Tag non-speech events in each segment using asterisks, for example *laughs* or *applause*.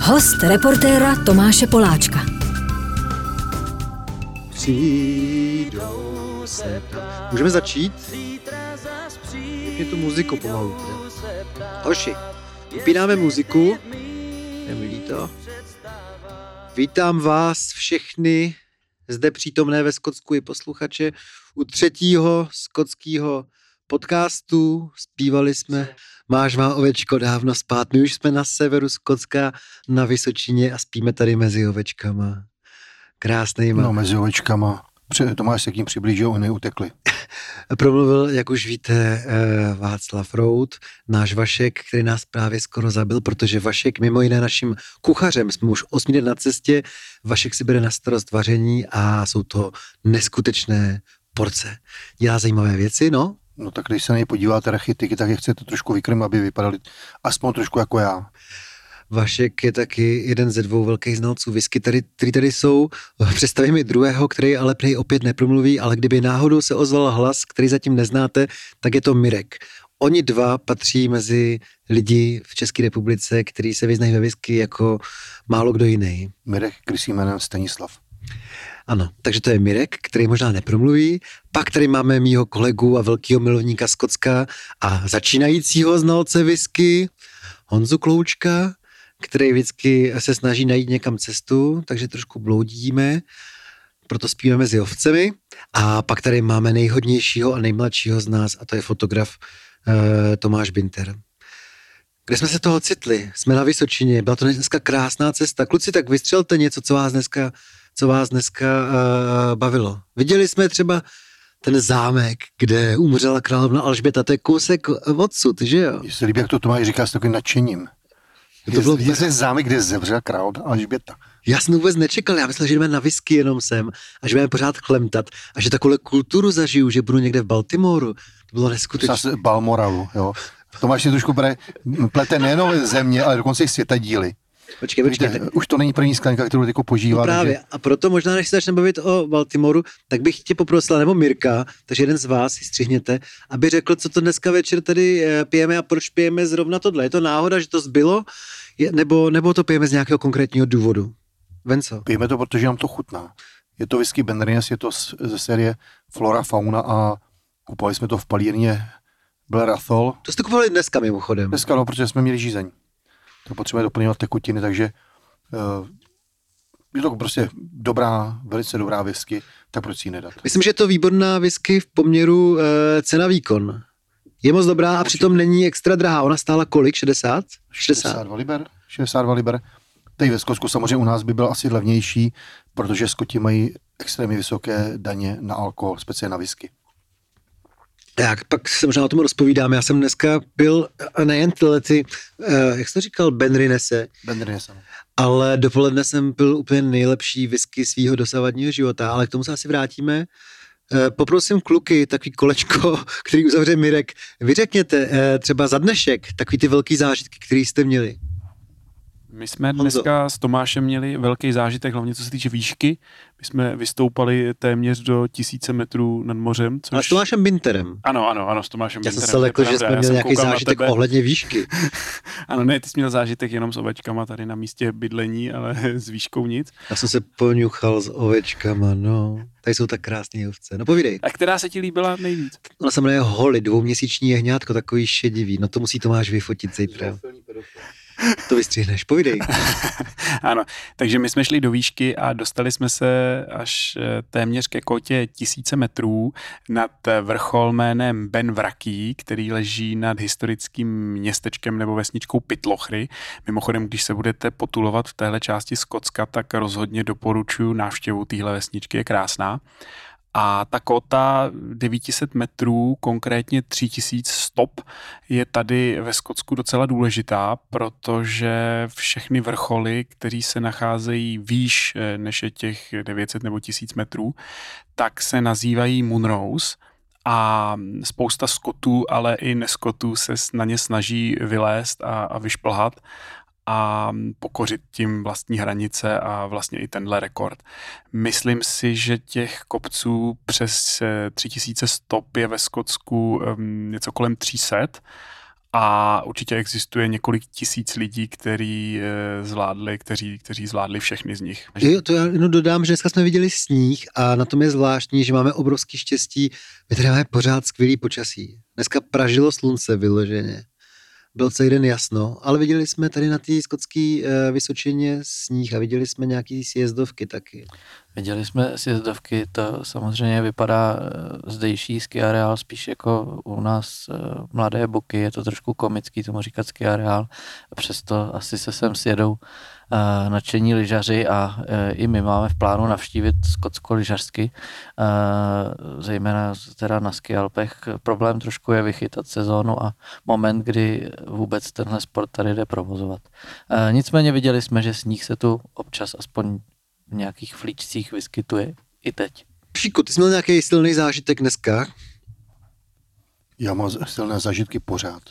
Host reportéra Tomáše Poláčka. Se Můžeme začít? Je tu muziku pomalu. Hoši, vypínáme muziku. Líto. Vítám vás všechny zde přítomné ve Skotsku i posluchače u třetího skotského podcastu. Zpívali jsme Máš má ovečko dávno spát. My už jsme na severu Skotska, na Vysočině a spíme tady mezi ovečkama. Krásnýma. No, mezi ovečkama. Tomáš se k ním přiblížil, oni utekli. *laughs* Promluvil, jak už víte, eh, Václav Rout, náš Vašek, který nás právě skoro zabil, protože Vašek mimo jiné naším kuchařem, jsme už osmý den na cestě, Vašek si bere na starost vaření a jsou to neskutečné porce. Dělá zajímavé věci, no, No tak když se na ně podíváte rachitiky, tak je chcete trošku vykrm, aby vypadali aspoň trošku jako já. Vašek je taky jeden ze dvou velkých znalců whisky, tady, který tady jsou. Představím mi druhého, který ale prej opět nepromluví, ale kdyby náhodou se ozval hlas, který zatím neznáte, tak je to Mirek. Oni dva patří mezi lidi v České republice, kteří se vyznají ve whisky jako málo kdo jiný. Mirek, krysí jménem Stanislav. Ano, takže to je Mirek, který možná nepromluví. Pak tady máme mýho kolegu a velkého milovníka Skocka a začínajícího znalce whisky, Honzu Kloučka, který vždycky se snaží najít někam cestu, takže trošku bloudíme, proto spíme mezi ovcemi. A pak tady máme nejhodnějšího a nejmladšího z nás a to je fotograf uh, Tomáš Binter. Kde jsme se toho citli? Jsme na Vysočině, byla to dneska krásná cesta. Kluci, tak vystřelte něco, co vás dneska co vás dneska uh, bavilo. Viděli jsme třeba ten zámek, kde umřela královna Alžběta, to je kousek odsud, že jo? Mně se líbí, jak to Tomáš říká s takovým nadšením. To bylo je, je zámek, kde zemřela královna Alžběta. Já jsem vůbec nečekal, já myslel, že jdeme na whisky jenom sem a že budeme pořád chlemtat a že takovou kulturu zažiju, že budu někde v Baltimoru. To bylo neskutečné. Balmoralu, jo. Tomáš si trošku plete nejenom země, ale dokonce i světa díly. Počkej, počkej. Víte, už to není první sklenka, kterou teď požívá. No právě. Takže... A proto možná, než se začneme bavit o Baltimoru, tak bych tě poprosil, nebo Mirka, takže jeden z vás si střihněte, aby řekl, co to dneska večer tady eh, pijeme a proč pijeme zrovna tohle. Je to náhoda, že to zbylo, je, nebo, nebo to pijeme z nějakého konkrétního důvodu? Venco. Pijeme to, protože nám to chutná. Je to whisky Benrines, je to ze série Flora Fauna a kupovali jsme to v palírně Blair Athol. To jste kupovali dneska mimochodem. Dneska, no, protože jsme měli žízeň to potřebuje doplňovat tekutiny, takže uh, je to prostě dobrá, velice dobrá whisky, tak proč si ji nedat? Myslím, že je to výborná whisky v poměru uh, cena-výkon. Je moc dobrá a přitom není extra drahá. Ona stála kolik? 60? 60. 62 liber. 62 liber. Tady ve Skotsku samozřejmě u nás by byl asi levnější, protože Skoti mají extrémně vysoké daně na alkohol, speciálně na whisky. Tak, pak se možná o tom rozpovídám. Já jsem dneska byl, a nejen tyhle ty, uh, jak jsi to říkal, Ben Rinese. Ben Rinese. No. Ale dopoledne jsem byl úplně nejlepší whisky svého dosavadního života, ale k tomu se asi vrátíme. Uh, poprosím kluky, takový kolečko, *laughs* který uzavře Mirek. Vy řekněte uh, třeba za dnešek takový ty velký zážitky, který jste měli. My jsme dneska s Tomášem měli velký zážitek, hlavně co se týče výšky. My jsme vystoupali téměř do tisíce metrů nad mořem. Což... A s Tomášem Binterem. Ano, ano, ano, s Tomášem Já Binterem. Já jsem se lekl, že jsme měli nějaký zážitek *laughs* ohledně výšky. ano, ne, ty jsi měl zážitek jenom s ovečkama tady na místě bydlení, ale *laughs* s výškou nic. Já jsem se poňuchal s ovečkama, no. Tady jsou tak krásné ovce. No povídej. A která se ti líbila nejvíc? Ona se jmenuje Holly, dvouměsíční jehňátko, takový šedivý. No to musí Tomáš vyfotit zítra. To vystřihneš, povídej. *laughs* ano, takže my jsme šli do výšky a dostali jsme se až eh, téměř ke kotě tisíce metrů nad vrchol jménem Ben Vraký, který leží nad historickým městečkem nebo vesničkou Pitlochry. Mimochodem, když se budete potulovat v téhle části Skotska, tak rozhodně doporučuji návštěvu téhle vesničky, je krásná. A ta kota 900 metrů, konkrétně 3000 stop, je tady ve Skotsku docela důležitá, protože všechny vrcholy, které se nacházejí výš eh, než je těch 900 nebo 1000 metrů, tak se nazývají Moonrose a spousta skotů, ale i neskotů se na ně snaží vylézt a, a vyšplhat a pokořit tím vlastní hranice a vlastně i tenhle rekord. Myslím si, že těch kopců přes 3000 stop je ve Skotsku něco kolem 300 a určitě existuje několik tisíc lidí, který eh, zvládli, kteří, kteří zvládli všechny z nich. Jo, to já jenom dodám, že dneska jsme viděli sníh a na tom je zvláštní, že máme obrovský štěstí. My tady máme pořád skvělý počasí. Dneska pražilo slunce vyloženě. Byl celý den jasno, ale viděli jsme tady na té skotské uh, Vysočině sníh a viděli jsme nějaký sjezdovky taky. Viděli jsme sjezdovky, to samozřejmě vypadá eh, zdejší ski areál spíš jako u nás eh, mladé boky, je to trošku komický tomu říkat ski areál, přesto asi se sem sjedou nadšení lyžaři a uh, i my máme v plánu navštívit skotsko lyžařsky, uh, zejména teda na ski Alpech. Problém trošku je vychytat sezónu a moment, kdy vůbec tenhle sport tady jde provozovat. Uh, nicméně viděli jsme, že sníh se tu občas aspoň v nějakých flíčcích vyskytuje i teď. Pšíku, ty jsi měl nějaký silný zážitek dneska? Já mám silné zážitky pořád.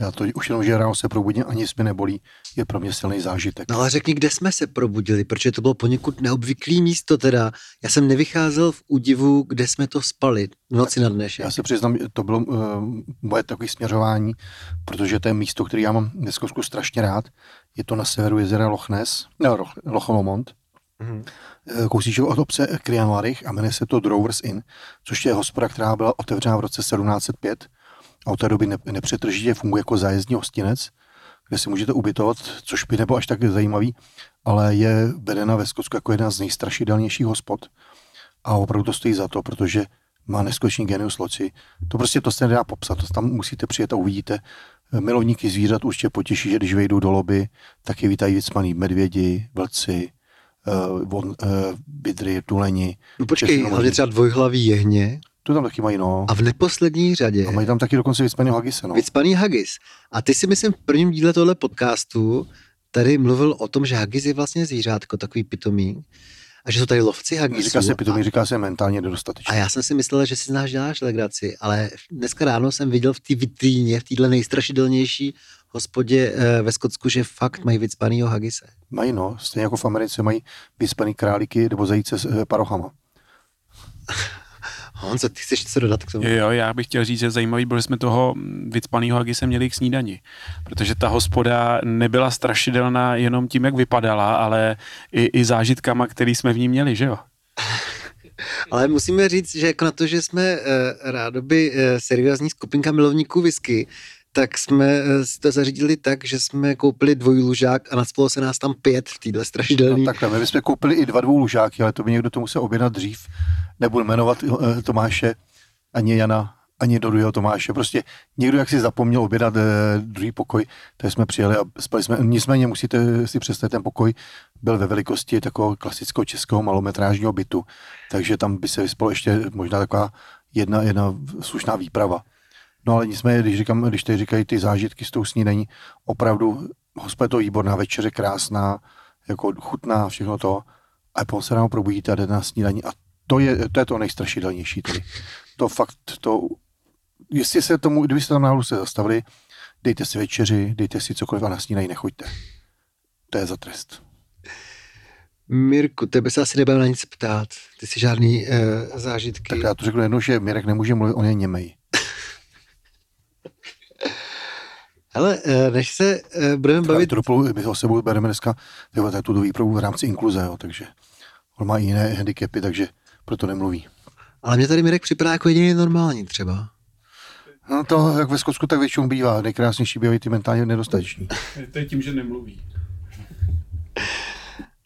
Já to už jenom, že ráno se probudím, ani mi nebolí, je pro mě silný zážitek. No ale řekni, kde jsme se probudili, protože to bylo poněkud neobvyklý místo teda. Já jsem nevycházel v údivu, kde jsme to spali v noci na dnešek. Já se přiznám, to bylo uh, moje takové směřování, protože to je místo, které já mám dneska strašně rád. Je to na severu jezera Loch Ness, ne, Loch, Loch Lomond. Mm-hmm. Kousíček od obce Krianlarich a jmenuje se to Drovers Inn, což je hospoda, která byla otevřena v roce 1705 a od té doby nepřetržitě funguje jako zájezdní hostinec, kde si můžete ubytovat, což by nebylo až tak zajímavý, ale je vedena ve Skotsku jako jedna z nejstrašidelnějších hospod a opravdu to stojí za to, protože má neskutečný genius loci. To prostě to se nedá popsat, to tam musíte přijet a uvidíte. Milovníky zvířat určitě potěší, že když vejdou do lobby, tak je vítají vycmaný medvědi, vlci, uh, uh, bydry, tuleni. No počkej, hlavně třeba dvojhlavý jehně. To tam taky mají, no. A v neposlední řadě. A mají tam taky dokonce vycpaný hagise, no. Vycpaný hagis. A ty si myslím v prvním díle tohle podcastu tady mluvil o tom, že hagis je vlastně zvířátko, takový pitomý. A že jsou tady lovci hagisů. Říká se pitomý, a... říká se mentálně nedostatečný. A já jsem si myslel, že si znáš děláš legraci, ale dneska ráno jsem viděl v té vitríně, v téhle nejstrašidelnější hospodě e, ve Skotsku, že fakt mají vycpanýho hagise. Mají, no. Stejně jako v Americe mají vycpaný králíky nebo zajíce s e, parochama. Honzo, ty chceš něco dodat k tomu? Jo, jo, já bych chtěl říct, že zajímavý bylo, že jsme toho vycpaného hagise měli k snídani. Protože ta hospoda nebyla strašidelná jenom tím, jak vypadala, ale i, i zážitkama, který jsme v ní měli, že jo? *laughs* Ale musíme říct, že jako na to, že jsme uh, rádoby uh, seriózní skupinka milovníků whisky, tak jsme eh, to zařídili tak, že jsme koupili dvojlužák a nadspalo se nás tam pět v téhle strašidelný. No, takhle, my jsme koupili i dva dvoulužáky, ale to by někdo to musel objednat dřív. Nebudu jmenovat uh, Tomáše, ani Jana, ani do druhého Tomáše. Prostě někdo, jak si zapomněl objednat uh, druhý pokoj, tak jsme přijeli a spali jsme. Nicméně musíte si představit, ten pokoj byl ve velikosti takového klasického českého malometrážního bytu, takže tam by se vyspalo ještě možná taková jedna, jedna slušná výprava. No ale nicméně, když, říkám, když tady říkají ty zážitky s tou snídaní, opravdu hospoda to výborná večeře, krásná, jako chutná, všechno to. A potom se ráno probudíte a jdete na snídaní a to je to, je to nejstrašidelnější tedy. To fakt, to, jestli se tomu, kdybyste tam náhodou se zastavili, dejte si večeři, dejte si cokoliv a na snídaní nechoďte. To je za trest. Mirku, tebe se asi nebudeme na nic ptát. Ty jsi žádný uh, zážitky. Tak já to řeknu jednou, že Mirek nemůže mluvit, on je němej. Ale eh, než se uh, budeme bavit... Truplu, my ho sebou bereme dneska tu výpravu v rámci inkluze, jo, takže on má jiné handicapy, takže proto nemluví. Ale mě tady Mirek připadá jako jediný normální třeba. No to, jak ve Skotsku, tak většinou bývá. Nejkrásnější bývají ty mentálně nedostateční. To je tím, že nemluví.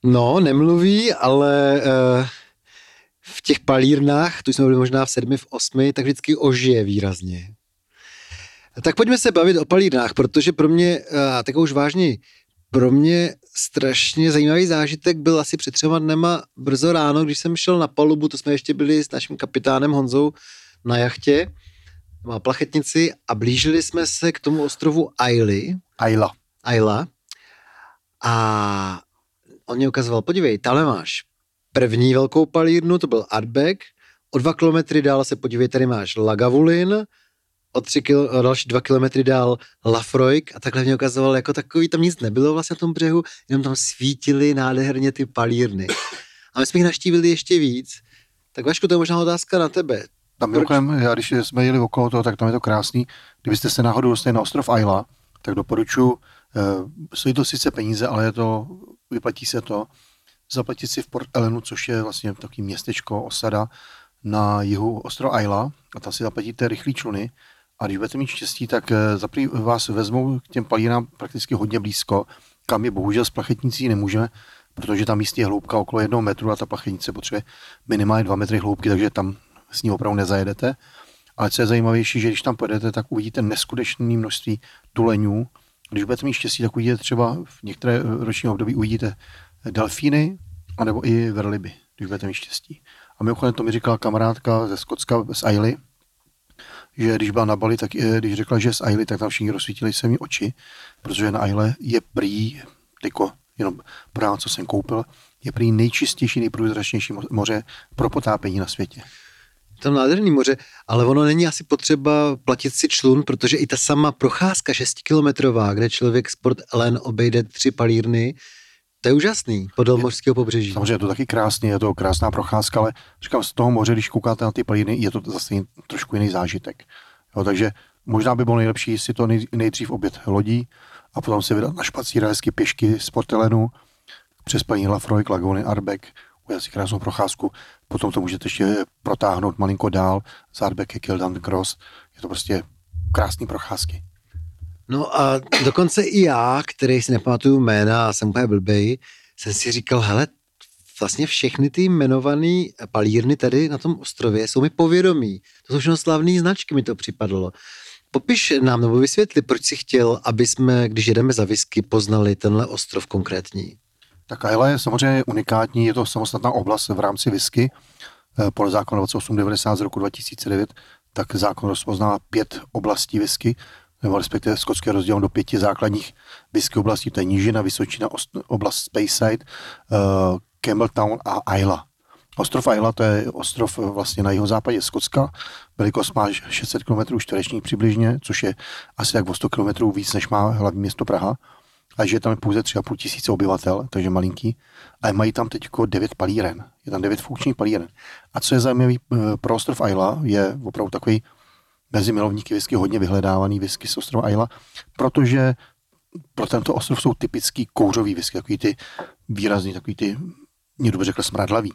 No, nemluví, ale uh, v těch palírnách, tu jsme byli možná v sedmi, v osmi, tak vždycky ožije výrazně. Tak pojďme se bavit o palírnách, protože pro mě, a tak už vážně, pro mě strašně zajímavý zážitek byl asi před třema dnema brzo ráno, když jsem šel na palubu, to jsme ještě byli s naším kapitánem Honzou na jachtě, na plachetnici a blížili jsme se k tomu ostrovu Aily. Ayla. Ayla. A on mě ukazoval, podívej, tam máš první velkou palírnu, to byl Artback, o dva kilometry dál se podívej, tady máš Lagavulin, o, tři kil, o další dva kilometry dál Lafroik a takhle mě ukazoval, jako takový tam nic nebylo vlastně na tom břehu, jenom tam svítily nádherně ty palírny. A my jsme jich naštívili ještě víc. Tak Vašku, to je možná otázka na tebe. Tam mimochodem, já když jsme jeli okolo toho, tak tam je to krásný. Kdybyste se náhodou dostali na ostrov Ayla, tak doporučuji, uh, stojí to sice peníze, ale je to, vyplatí se to, zaplatit si v Port Elenu, což je vlastně takový městečko, osada na jihu ostrova Ayla a tam si zaplatíte rychlý čluny a když budete mít štěstí, tak uh, zaprý vás vezmou k těm palínám prakticky hodně blízko, kam je bohužel z plachetnicí nemůžeme, protože tam místě je hloubka okolo jednoho metru a ta plachetnice potřebuje minimálně dva metry hloubky, takže tam s ní opravdu nezajedete. Ale co je zajímavější, že když tam pojedete, tak uvidíte neskutečné množství tuleňů. Když budete mít štěstí, tak uvidíte třeba v některé roční období uvidíte delfíny, anebo i verliby, když budete mít štěstí. A mimochodem to mi říkala kamarádka ze Skotska, z Ailey, že když byla na Bali, tak eh, když řekla, že z Ailey, tak tam všichni rozsvítili se mi oči, protože na Aile je prý, tyko, jenom právě co jsem koupil, je prý nejčistější, nejprůzračnější moře pro potápění na světě. To nádherný moře, ale ono není asi potřeba platit si člun, protože i ta sama procházka 6-kilometrová, kde člověk sport Elen obejde tři palírny, to je úžasný, podél mořského pobřeží. Samozřejmě je to taky krásný, je to krásná procházka, ale říkám, z toho moře, když koukáte na ty palírny, je to zase trošku jiný zážitek. Jo, takže možná by bylo nejlepší si to nej, nejdřív obět lodí a potom se vydat na špacíra hezky pěšky z Portelenu přes paní Lafroy, Lagony, Arbek, udělat si krásnou procházku, potom to můžete ještě protáhnout malinko dál, Zárbeky, Kildan Cross, je to prostě krásný procházky. No a dokonce i já, který si nepamatuju jména a jsem úplně blbej, jsem si říkal, hele, vlastně všechny ty jmenované palírny tady na tom ostrově jsou mi povědomí. To jsou všechno slavné značky, mi to připadlo. Popiš nám nebo vysvětli, proč si chtěl, aby jsme, když jedeme za whisky, poznali tenhle ostrov konkrétní. Tak Ayla je samozřejmě unikátní, je to samostatná oblast v rámci whisky. Eh, podle zákona 2890 z roku 2009, tak zákon rozpoznává pět oblastí whisky, nebo respektive skotské rozděleno do pěti základních whisky oblastí, to je Nížina, Vysočina, oblast Speyside, uh, Campbelltown a Ayla. Ostrov Ayla to je ostrov vlastně na jeho západě Skotska, velikost má 600 km čtverečních přibližně, což je asi jak o 100 km víc, než má hlavní město Praha a že tam je pouze 3,5 tisíce obyvatel, takže malinký, a mají tam teď 9 palíren. Je tam 9 funkčních palíren. A co je zajímavý eh, pro ostrov Ayla, je opravdu takový mezi milovníky whisky hodně vyhledávaný whisky z ostrova Ayla, protože pro tento ostrov jsou typický kouřový whisky, takový ty výrazný, takový ty, někdo by řekl smradlavý.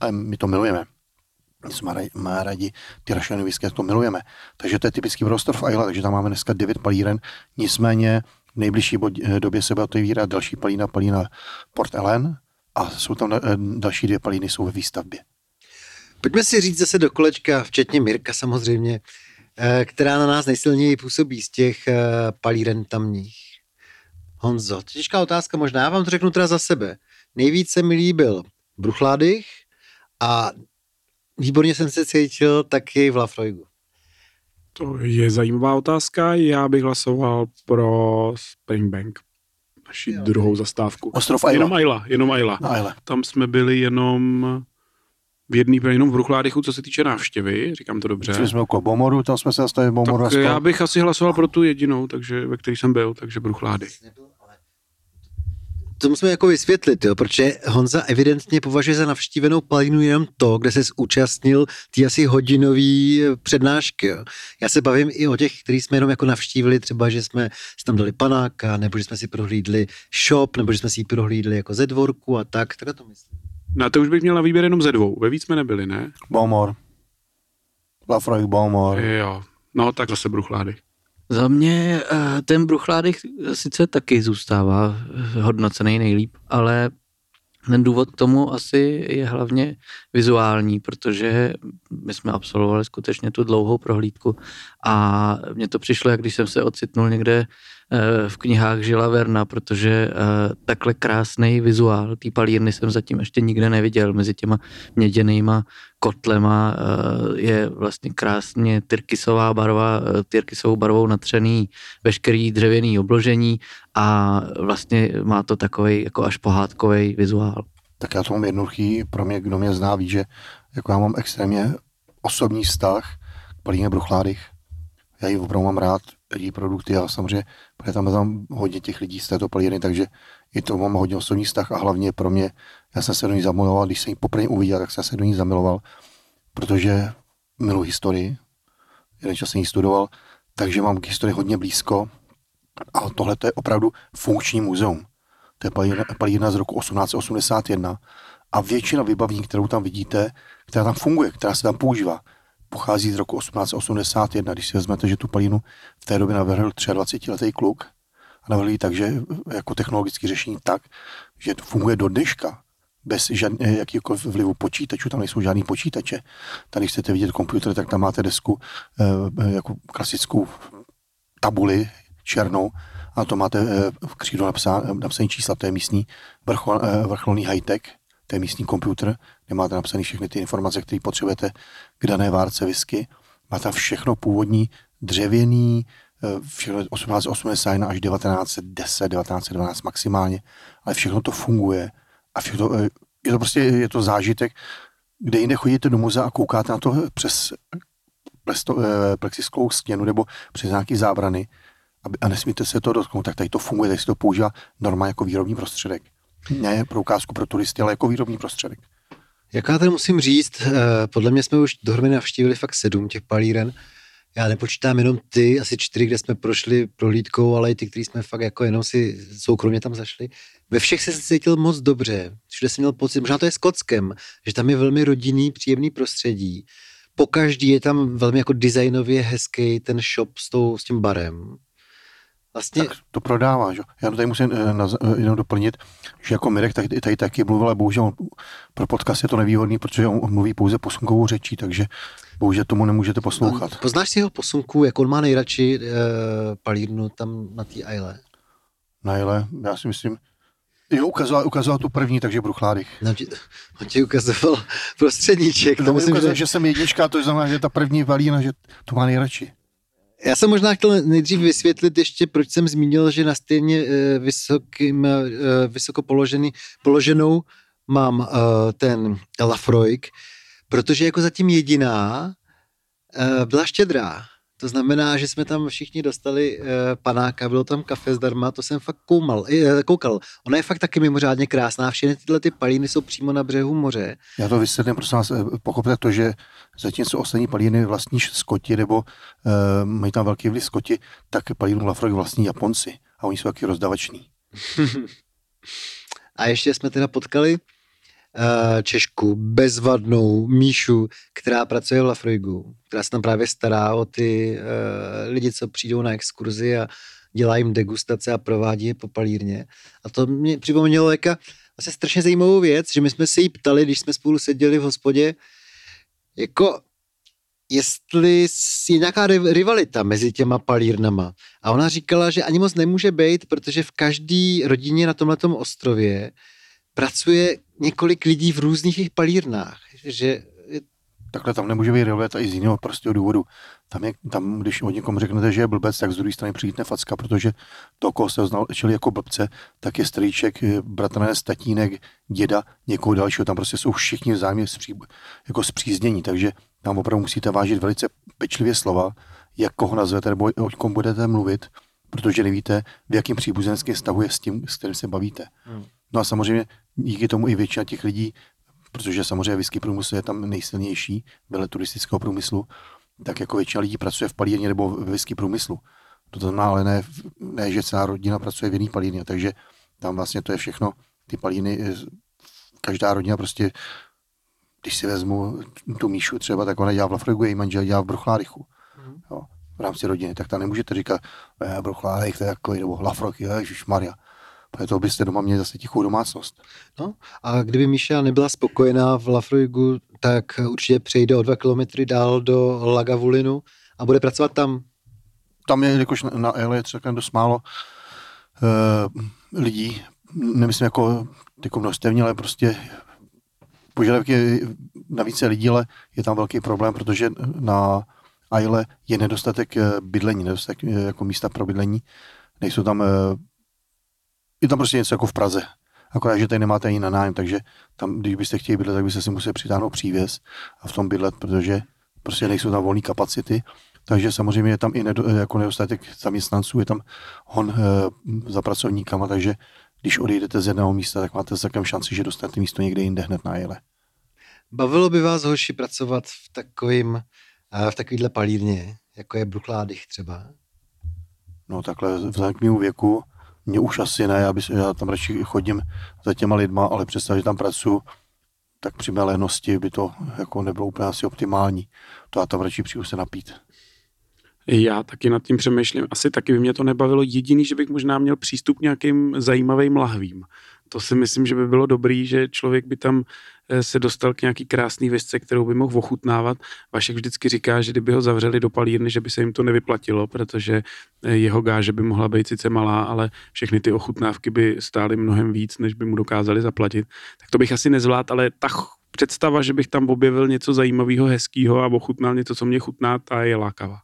A my to milujeme. My jsme má rádi ty rašené whisky, to milujeme. Takže to je typický pro ostrov Ayla, takže tam máme dneska 9 palíren. Nicméně v nejbližší době se bude otevírat další palína, palína Port Ellen a jsou tam eh, další dvě palíny, jsou ve výstavbě. Pojďme si říct zase do kolečka, včetně Mirka samozřejmě, která na nás nejsilněji působí z těch palíren tamních. Honzo, těžká otázka možná, já vám to řeknu teda za sebe. Nejvíce mi líbil Bruchládych a výborně jsem se cítil taky v Lafroigu. To je zajímavá otázka. Já bych hlasoval pro Springbank, naši jo. druhou zastávku. Ostrov Ayla. Jenom Ayla, jenom Ayla. Ayla. Tam jsme byli jenom v jedný, jenom v Ruchládychu, co se týče návštěvy, říkám to dobře. Šli jsme okolo Bomoru, tam jsme se zastavili Bomoru. Tak já bych asi hlasoval pro tu jedinou, takže, ve které jsem byl, takže Bruchlády to musíme jako vysvětlit, jo, protože Honza evidentně považuje za navštívenou palinu jenom to, kde se zúčastnil ty asi hodinový eh, přednášky. Jo. Já se bavím i o těch, který jsme jenom jako navštívili, třeba, že jsme si tam dali panáka, nebo že jsme si prohlídli shop, nebo že jsme si ji prohlídli jako ze dvorku a tak, tak to myslím. Na to už bych měl na výběr jenom ze dvou. Ve víc jsme nebyli, ne? Bomor. Lafroy Bomor. Jo, no tak zase Bruchlády. Za mě eh, ten Bruchládek sice taky zůstává hodnocený nejlíp, ale ten důvod k tomu asi je hlavně vizuální, protože my jsme absolvovali skutečně tu dlouhou prohlídku a mně to přišlo, jak když jsem se ocitnul někde v knihách Žila Verna, protože eh, takhle krásný vizuál té palírny jsem zatím ještě nikde neviděl. Mezi těma měděnýma kotlema eh, je vlastně krásně tyrkysová barva, eh, tyrkysovou barvou natřený veškerý dřevěný obložení a vlastně má to takový jako až pohádkový vizuál. Tak já to mám jednoduchý, pro mě, kdo mě zná, ví, že jako já mám extrémně osobní vztah k Palíně Bruchládych. Já ji opravdu mám rád, její produkty a samozřejmě protože tam je tam hodně těch lidí z této palírny, takže i to mám hodně osobní vztah a hlavně pro mě, já jsem se do ní zamiloval, když jsem ji poprvé uviděl, tak jsem se do ní zamiloval, protože miluji historii, jeden čas jsem ji studoval, takže mám k historii hodně blízko a tohle to je opravdu funkční muzeum. To je palírna, palírna z roku 1881 a většina vybavení, kterou tam vidíte, která tam funguje, která se tam používá, pochází z roku 1881. Když si vezmete, že tu palínu v té době navrhl 23-letý kluk a navrhl ji tak, že jako technologické řešení tak, že to funguje do dneška bez žádný, jakýkoliv vlivu počítačů, tam nejsou žádný počítače. Tady, chcete vidět počítač, tak tam máte desku eh, jako klasickou tabuli černou a to máte eh, v křídlu napsané, napsané čísla, to je místní vrchol, eh, vrcholný high-tech, to je místní počítač, kde máte napsané všechny ty informace, které potřebujete k dané várce whisky. Má tam všechno původní, dřevěný, všechno 1881 až 1910, 1912 maximálně, ale všechno to funguje a všechno, eh, je to prostě je to zážitek, kde jinde chodíte do muzea a koukáte na to přes plesto, eh, plexisklou stěnu nebo přes nějaký zábrany a nesmíte se to dotknout, tak tady to funguje, tady se to používá normálně jako výrobní prostředek. Ne pro ukázku pro turisty, ale jako výrobní prostředek. Jak já tady musím říct, eh, podle mě jsme už dohromady navštívili fakt sedm těch palíren, já nepočítám jenom ty, asi čtyři, kde jsme prošli prohlídkou, ale i ty, kteří jsme fakt jako jenom si soukromně tam zašli. Ve všech se cítil moc dobře. Všude jsem měl pocit, možná to je s Kockem, že tam je velmi rodinný, příjemný prostředí. Po každý je tam velmi jako designově hezký ten shop s, tou, s tím barem. Vlastně... Tak to prodává, že? Já tady musím eh, eh, jenom doplnit, že jako Mirek tady, tady taky mluvil, ale bohužel pro podcast je to nevýhodný, protože on mluví pouze posunkovou řečí, takže bohužel tomu nemůžete poslouchat. No, poznáš si jeho posunku, jak on má nejradši e, palírnu tam na té Aile? Na Aile, já si myslím, Jo, ukazoval, ukazoval tu první, takže Bruchládych. No, on ti ukazoval *laughs* prostředníček. To musím, ukazoval, že... že jsem jednička, to znamená, že ta první valína, že to má nejradši. Já jsem možná chtěl nejdřív vysvětlit ještě, proč jsem zmínil, že na stejně eh, vysokým, eh, vysoko položený, položenou mám uh, ten Lafroig, protože jako zatím jediná byla štědrá. To znamená, že jsme tam všichni dostali uh, panáka, bylo tam kafe zdarma, to jsem fakt koumal, uh, koukal. Ona je fakt taky mimořádně krásná, všechny tyhle ty palíny jsou přímo na břehu moře. Já to vysvětlím, prosím vás, pochopte to, že zatímco ostatní palíny vlastní skoti nebo uh, mají tam velký vliv skoti, tak palínu Lafroig vlastní Japonci a oni jsou taky rozdavační. *laughs* a ještě jsme teda potkali Eh, Češku, bezvadnou Míšu, která pracuje v Lafroigu, která se tam právě stará o ty uh, lidi, co přijdou na exkurzi a dělá jim degustace a provádí je po palírně. A to mě připomnělo jaka vlastně strašně zajímavou věc, že my jsme se jí ptali, když jsme spolu seděli v hospodě, jako jestli je nějaká rivalita mezi těma palírnama. A ona říkala, že ani moc nemůže být, protože v každé rodině na tomhletom ostrově pracuje několik lidí v různých palírnách, že Takhle tam nemůže být rivalita i z jiného prostého důvodu. Tam, je, tam, když o někom řeknete, že je blbec, tak z druhé strany přijít facka, protože to, koho se znal, čili jako blbce, tak je strýček, bratranec, tatínek, děda, někoho dalšího. Tam prostě jsou všichni vzájemně zpří, jako zpříznění, takže tam opravdu musíte vážit velice pečlivě slova, jak koho nazvete nebo o kom budete mluvit, protože nevíte, v jakým příbuzenském stavu je s tím, s kterým se bavíte. Hmm. No a samozřejmě díky tomu i většina těch lidí, protože samozřejmě whisky průmysl je tam nejsilnější, vele turistického průmyslu, tak jako většina lidí pracuje v palírně nebo v whisky průmyslu. To znamená, ale ne, ne, že celá rodina pracuje v jiný palírně, takže tam vlastně to je všechno, ty palíny, eh, každá rodina prostě, když si vezmu tu Míšu třeba, tak ona dělá v Lafrogu, její manžel dělá v Bruchlárichu. Mm. Jo, v rámci rodiny, tak tam nemůžete říkat, eh, Bruchlárich, to je jako, nebo Lafrok, Maria to byste doma měli zase tichou domácnost. No a kdyby Míša nebyla spokojená v Lafroigu, tak určitě přejde o dva kilometry dál do Lagavulinu a bude pracovat tam. Tam je, jakož na, na Ele je celkem dost málo uh, lidí, nemyslím jako, jako množstevní, ale prostě požadavky na více lidí, ale je tam velký problém, protože na Aile je nedostatek eh, bydlení, nedostatek eh, jako místa pro bydlení. Nejsou tam je tam prostě něco jako v Praze. Akorát, že tady nemáte ani na nájem, takže tam, když byste chtěli bydlet, tak byste si museli přitáhnout přívěs a v tom bydlet, protože prostě nejsou tam volné kapacity. Takže samozřejmě je tam i nedo, jako nedostatek zaměstnanců, je tam hon e, za pracovníkama, takže když odejdete z jednoho místa, tak máte celkem šanci, že dostanete místo někde jinde hned na jele. Bavilo by vás, hoši, pracovat v takovým, eh, v takovýhle palírně, jako je Bruchládych třeba? No takhle vzhledem k mému věku, mě už asi ne, já, by, já tam radši chodím za těma lidma, ale představ, že tam pracuji, tak při mé lenosti by to jako nebylo úplně asi optimální. To já tam radši přijdu se napít. Já taky nad tím přemýšlím. Asi taky by mě to nebavilo. Jediný, že bych možná měl přístup k nějakým zajímavým lahvím. To si myslím, že by bylo dobrý, že člověk by tam eh, se dostal k nějaký krásný vězce, kterou by mohl ochutnávat. Vašek vždycky říká, že kdyby ho zavřeli do palírny, že by se jim to nevyplatilo, protože eh, jeho gáže by mohla být sice malá, ale všechny ty ochutnávky by stály mnohem víc, než by mu dokázali zaplatit. Tak to bych asi nezvládl, ale ta představa, že bych tam objevil něco zajímavého, hezkého a ochutnal něco, co mě chutná, ta je lákavá.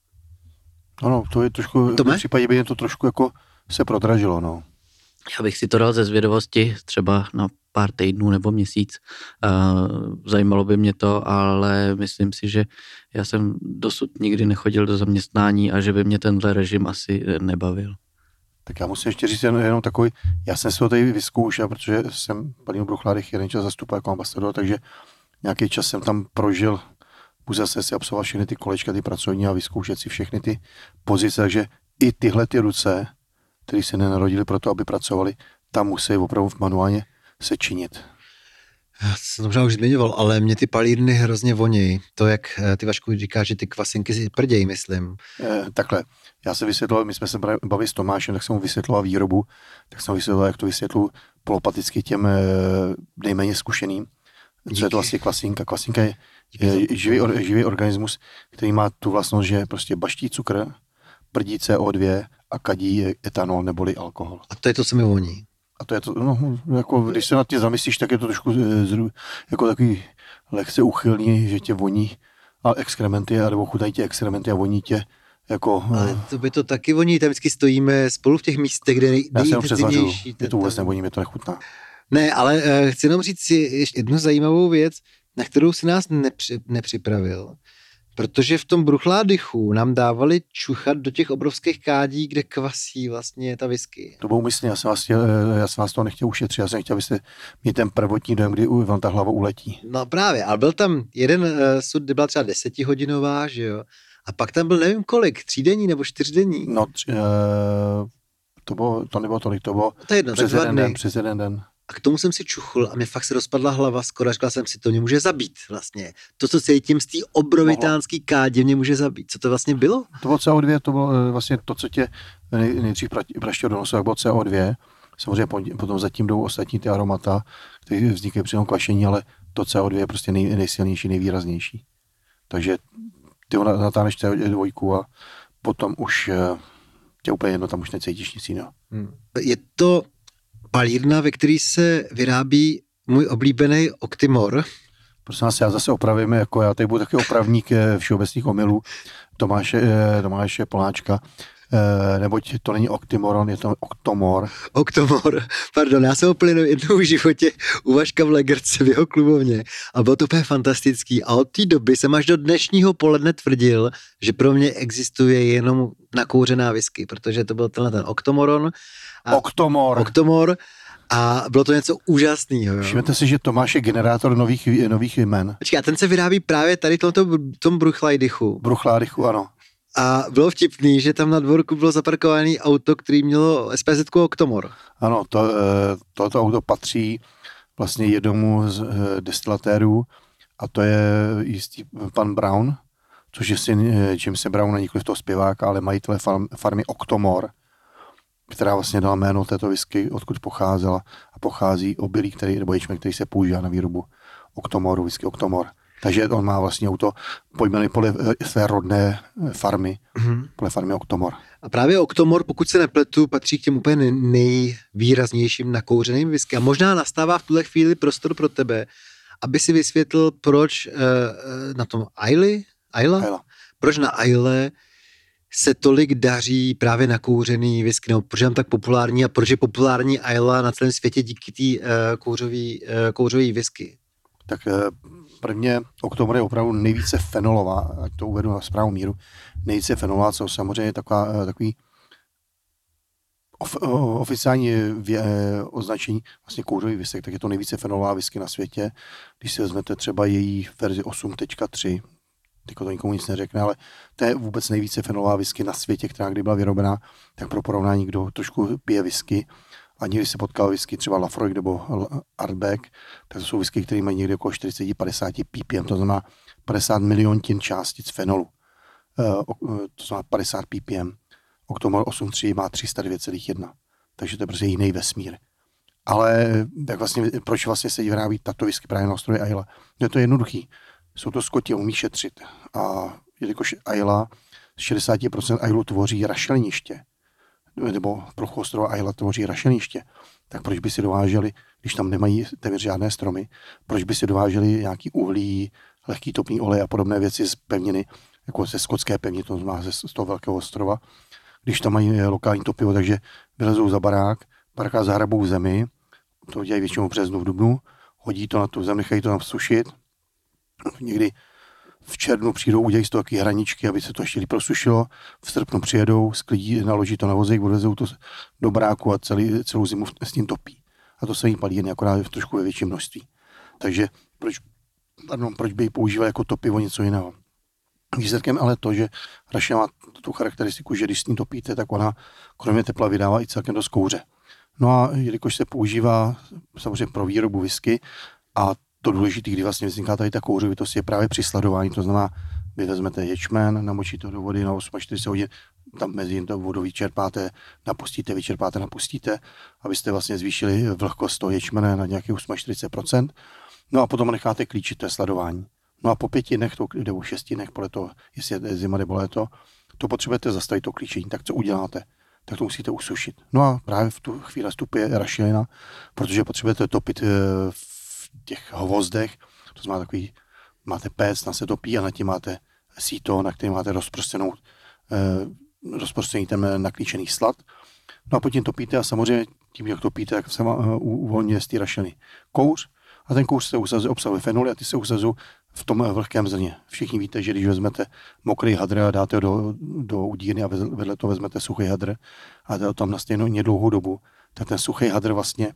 Ano, to je trošku, Tome? v případě by jen to trošku jako se prodražilo, no. Já bych si to dal ze zvědavosti třeba na pár týdnů nebo měsíc. Uh, zajímalo by mě to, ale myslím si, že já jsem dosud nikdy nechodil do zaměstnání a že by mě tenhle režim asi nebavil. Tak já musím ještě říct jen, jenom takový, já jsem si to tady vyzkoušel, protože jsem paní Bruchládech jeden čas zastupoval jako ambasador, takže nějaký čas jsem tam prožil, musel jsem si absolvovat všechny ty kolečka, ty pracovní a vyzkoušet si všechny ty pozice, takže i tyhle ty ruce, které se nenarodili proto, aby pracovali, tam musí opravdu v manuálně se činit. Já jsem to možná už zmiňoval, ale mě ty palírny hrozně vonějí. To, jak eh, ty Vašku říká, že ty kvasinky si prdějí, myslím. Eh, takhle, já jsem vysvětloval, my jsme se bavili s Tomášem, tak jsem mu vysvětloval výrobu, tak jsem mu vysvětloval, jak to vysvětlu polopaticky těm eh, nejméně zkušeným. Co je Díky. to vlastně klasinka? Klasinka je, je živý, or, živý organismus, který má tu vlastnost, že prostě baští cukr, prdí CO2 a kadí etanol neboli alkohol. A to je to, co mi voní. A to je to, no, jako, když se nad tím zamyslíš, tak je to trošku eh, jako takový lehce uchylný, že tě voní a exkrementy, nebo chutají tě exkrementy a voní tě jako... Ale eh, to by to taky voní, tam vždycky stojíme spolu v těch místech, kde nej, já se jenom přezvařuju, nejintenzivnější. mě to vůbec nevoní, mě to nechutná. Ne, ale uh, chci jenom říct si ještě jednu zajímavou věc, na kterou si nás nepři, nepřipravil. Protože v tom bruchládychu nám dávali čuchat do těch obrovských kádí, kde kvasí vlastně ta whisky. To bylo umyslně, já jsem vás, chtěl, eh, já jsem vás toho nechtěl ušetřit, já jsem chtěl, abyste měli ten prvotní dojem, kdy vám ta hlava uletí. No právě, ale byl tam jeden uh, sud, kde byla třeba desetihodinová, že jo? A pak tam byl nevím kolik, třídenní nebo čtyřdenní. No, tři, eh, to, bylo, to nebylo tolik, to bylo To je jedno, přes jeden den, přes jeden den. A k tomu jsem si čuchl a mě fakt se rozpadla hlava, skoro říkal jsem si, to mě může zabít vlastně. To, co cítím z té obrovitánský kádě, mě může zabít. Co to vlastně bylo? To bylo CO2, to bylo eh, vlastně to, co tě nej, nejdřív pra- praštělo do nosu, jak bylo CO2. Samozřejmě po- potom zatím jdou ostatní ty aromata, které vznikají při tom kvašení, ale to CO2 je prostě nej, nejsilnější, nejvýraznější. Takže ty ho na- natáhneš CO2 a potom už eh, tě úplně jedno, tam už necítíš nic jiného. Je to palírna, ve které se vyrábí můj oblíbený Octimor. Prosím vás, já zase opravím, jako já tady budu taky opravník eh, všeobecných omylů Tomáše, eh, Tomáše Poláčka, eh, neboť to není Octimoron, je to Octomor. Octomor, pardon, já jsem ho plynul jednou v životě u Vaška v Legerce v jeho klubovně a bylo to úplně fantastický. A od té doby jsem až do dnešního poledne tvrdil, že pro mě existuje jenom nakouřená whisky, protože to byl tenhle ten Octomoron, A- Octomor. Octomor a bylo to něco úžasného. Všimněte si, že Tomáš je generátor nových, nových jmen. Počkej, a ten se vyrábí právě tady v tomto, tom Bruchlajdychu. Bruchládychu, ano. A bylo vtipný, že tam na dvorku bylo zaparkované auto, který mělo SPZ Octomor. Ano, to, eh, tohoto auto patří vlastně jednomu z eh, destilatérů a to je jistý pan Brown, což je syn eh, Jamesa Browna, nikoliv toho zpěváka, ale majitele farm, farmy Octomor, která vlastně dala jméno této whisky, odkud pocházela a pochází obilí, který, nebo ječmen, který se používá na výrobu Octomoru, whisky Octomor. Takže on má vlastně auto pojmený podle eh, své rodné eh, farmy, Mhm. podle farmy Octomor. A právě Octomor, pokud se nepletu, patří k těm úplně nej- nejvýraznějším nakouřeným whisky. A možná nastává v tuhle chvíli prostor pro tebe, aby si vysvětlil, proč uh, na tom Ailey, Ayla? Ayla. proč na Aile se tolik daří právě nakouřený whisky, nebo proč je tak populární a proč je populární Ayla na celém světě díky té uh, kouřový, uh, kouřový whisky. tak eh, prvně Oktober je opravdu nejvíce fenolová, ať to uvedu na správnou míru, nejvíce fenolová, co samozřejmě je taková, eh, takový of, o, oficiální vě, označení vlastně kouřový visek, tak je to nejvíce fenolová whisky na světě. Když si vezmete třeba její verzi 8.3, teď to nikomu nic neřekne, ale to je vůbec nejvíce fenolová whisky na světě, která kdy byla vyrobená, tak pro porovnání, kdo trošku pije whisky a někdy se potkal whisky třeba Lafroig nebo Artback, tak to jsou whisky, které mají někdy okolo 40-50 ppm, to znamená 50 miliontin částic fenolu. Eh, to znamená 50 ppm. Octomol 8.3 má 309,1. Takže to je prostě jiný vesmír. Ale jak vlastně, proč vlastně se vyrábí tato whisky právě na ostrově Ayla? Je to jednoduchý. Jsou to skoti, umí šetřit. A jelikož Ayla z 60% Aylu tvoří rašeliniště, nebo plochu ostrova Ayla tvoří rašeliniště, tak proč by si dováželi, když tam nemají téměř žádné stromy, proč by si dováželi nějaký uhlí, lehký topný olej a podobné věci z pevniny, jako ze skotské pevniny, to znamená z toho velkého ostrova, když tam mají lokální topivo, takže vylezou za barák, barák zahrabou v zemi, to dělají většinou v březnu, v dubnu, hodí to na tu zem, nechají to tam sušit, někdy v červnu přijdou, udělají z toho taky hraničky, aby se to ještě prosušilo, v srpnu přijedou, sklidí, naloží to na vozík, odvezou to do bráku a celý, celou zimu s tím topí. A to se jim palí jen akorát v trošku ve větším množství. Takže proč, pardon, proč by ji používal jako topivo něco jiného? Výsledkem ale to, že rašina má tu charakteristiku, že když s ní topíte, tak ona kromě tepla vydává i celkem dost kouře. No a jelikož se používá samozřejmě pro výrobu whisky a to důležité, kdy vlastně vzniká tady ta kouřovitost, je právě při sladování. To znamená, vy vezmete ječmen, namočíte do vody na 48 hodin, tam mezi to vodu vyčerpáte, napustíte, vyčerpáte, napustíte, abyste vlastně zvýšili vlhkost toho ječmene na nějakých 48%. No a potom necháte klíčit to sladování. No a po pěti dnech, to, nebo šesti dnech, podle toho, jestli je zima nebo léto, to potřebujete zastavit to klíčení. Tak co uděláte? Tak to musíte usušit. No a právě v tu chvíli vstupuje rašelina, protože potřebujete topit eh, v těch hvozdech, to znamená takový, máte pec, na se topí a na tím máte síto, na kterém máte rozprostřenou, eh, rozprostřený ten naklíčený slad. No a potom topíte a samozřejmě tím, jak topíte, tak se uh, uvolňuje z té rašeliny kouř a ten kouř se usazuje, obsahuje fenoly a ty se usazují v tom vlhkém zrně. Všichni víte, že když vezmete mokrý hadr a dáte ho do, do udírny a vedle toho vezmete suchý hadr a dáte ho tam na stejnou dlouhou dobu, tak ten suchý hadr vlastně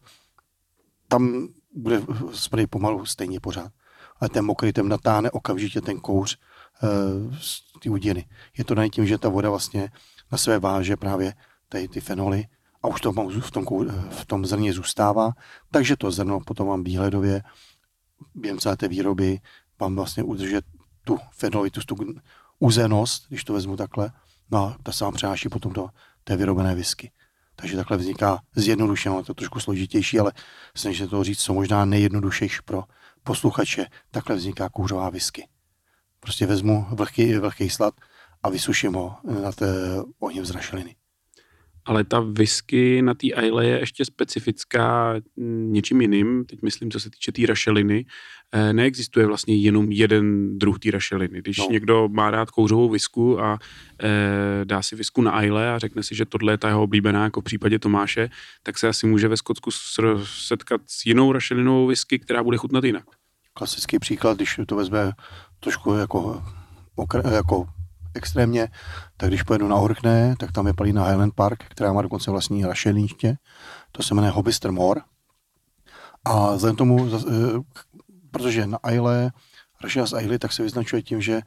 tam bude sprej pomalu stejně pořád. Ale ten mokrý ten natáhne okamžitě ten kouř uh, z té udírny. Je to dané tím, že ta voda vlastně na své váže právě tady ty fenoly a už to v tom, v tom zrně zůstává, takže to zrno potom vám výhledově během celé té výroby vám vlastně udržet tu fenolitost, tu uzenost, když to vezmu takhle, no a ta se vám přenáší potom do té vyrobené whisky. Takže takhle vzniká zjednodušeno, to je trošku složitější, ale snažím se to říct, co možná nejjednodušejší pro posluchače, takhle vzniká kůřová whisky. Prostě vezmu vlhký, vlhký slad a vysuším ho na té ohněm z rašeliny ale ta whisky na té Aile je ještě specifická něčím jiným, teď myslím, co se týče té tý rašeliny, eh, neexistuje vlastně jenom jeden druh té rašeliny. Když no. někdo má rád kouřovou visku a e, dá si visku na Aile a řekne si, že tohle je ta jeho oblíbená, jako v případě Tomáše, tak se asi může ve Skotsku setkat s jinou rašelinovou whisky, která bude chutnat jinak. Klasický příklad, když to vezme trošku jako, jako extrémně, tak když pojedu na Orkney, tak tam je Palina Highland Park, která má dokonce vlastní rašelniště, to se jmenuje Hobbyster Moor. A vzhledem tomu, eh, protože na Aile, rašelina z Aile, tak se vyznačuje tím, že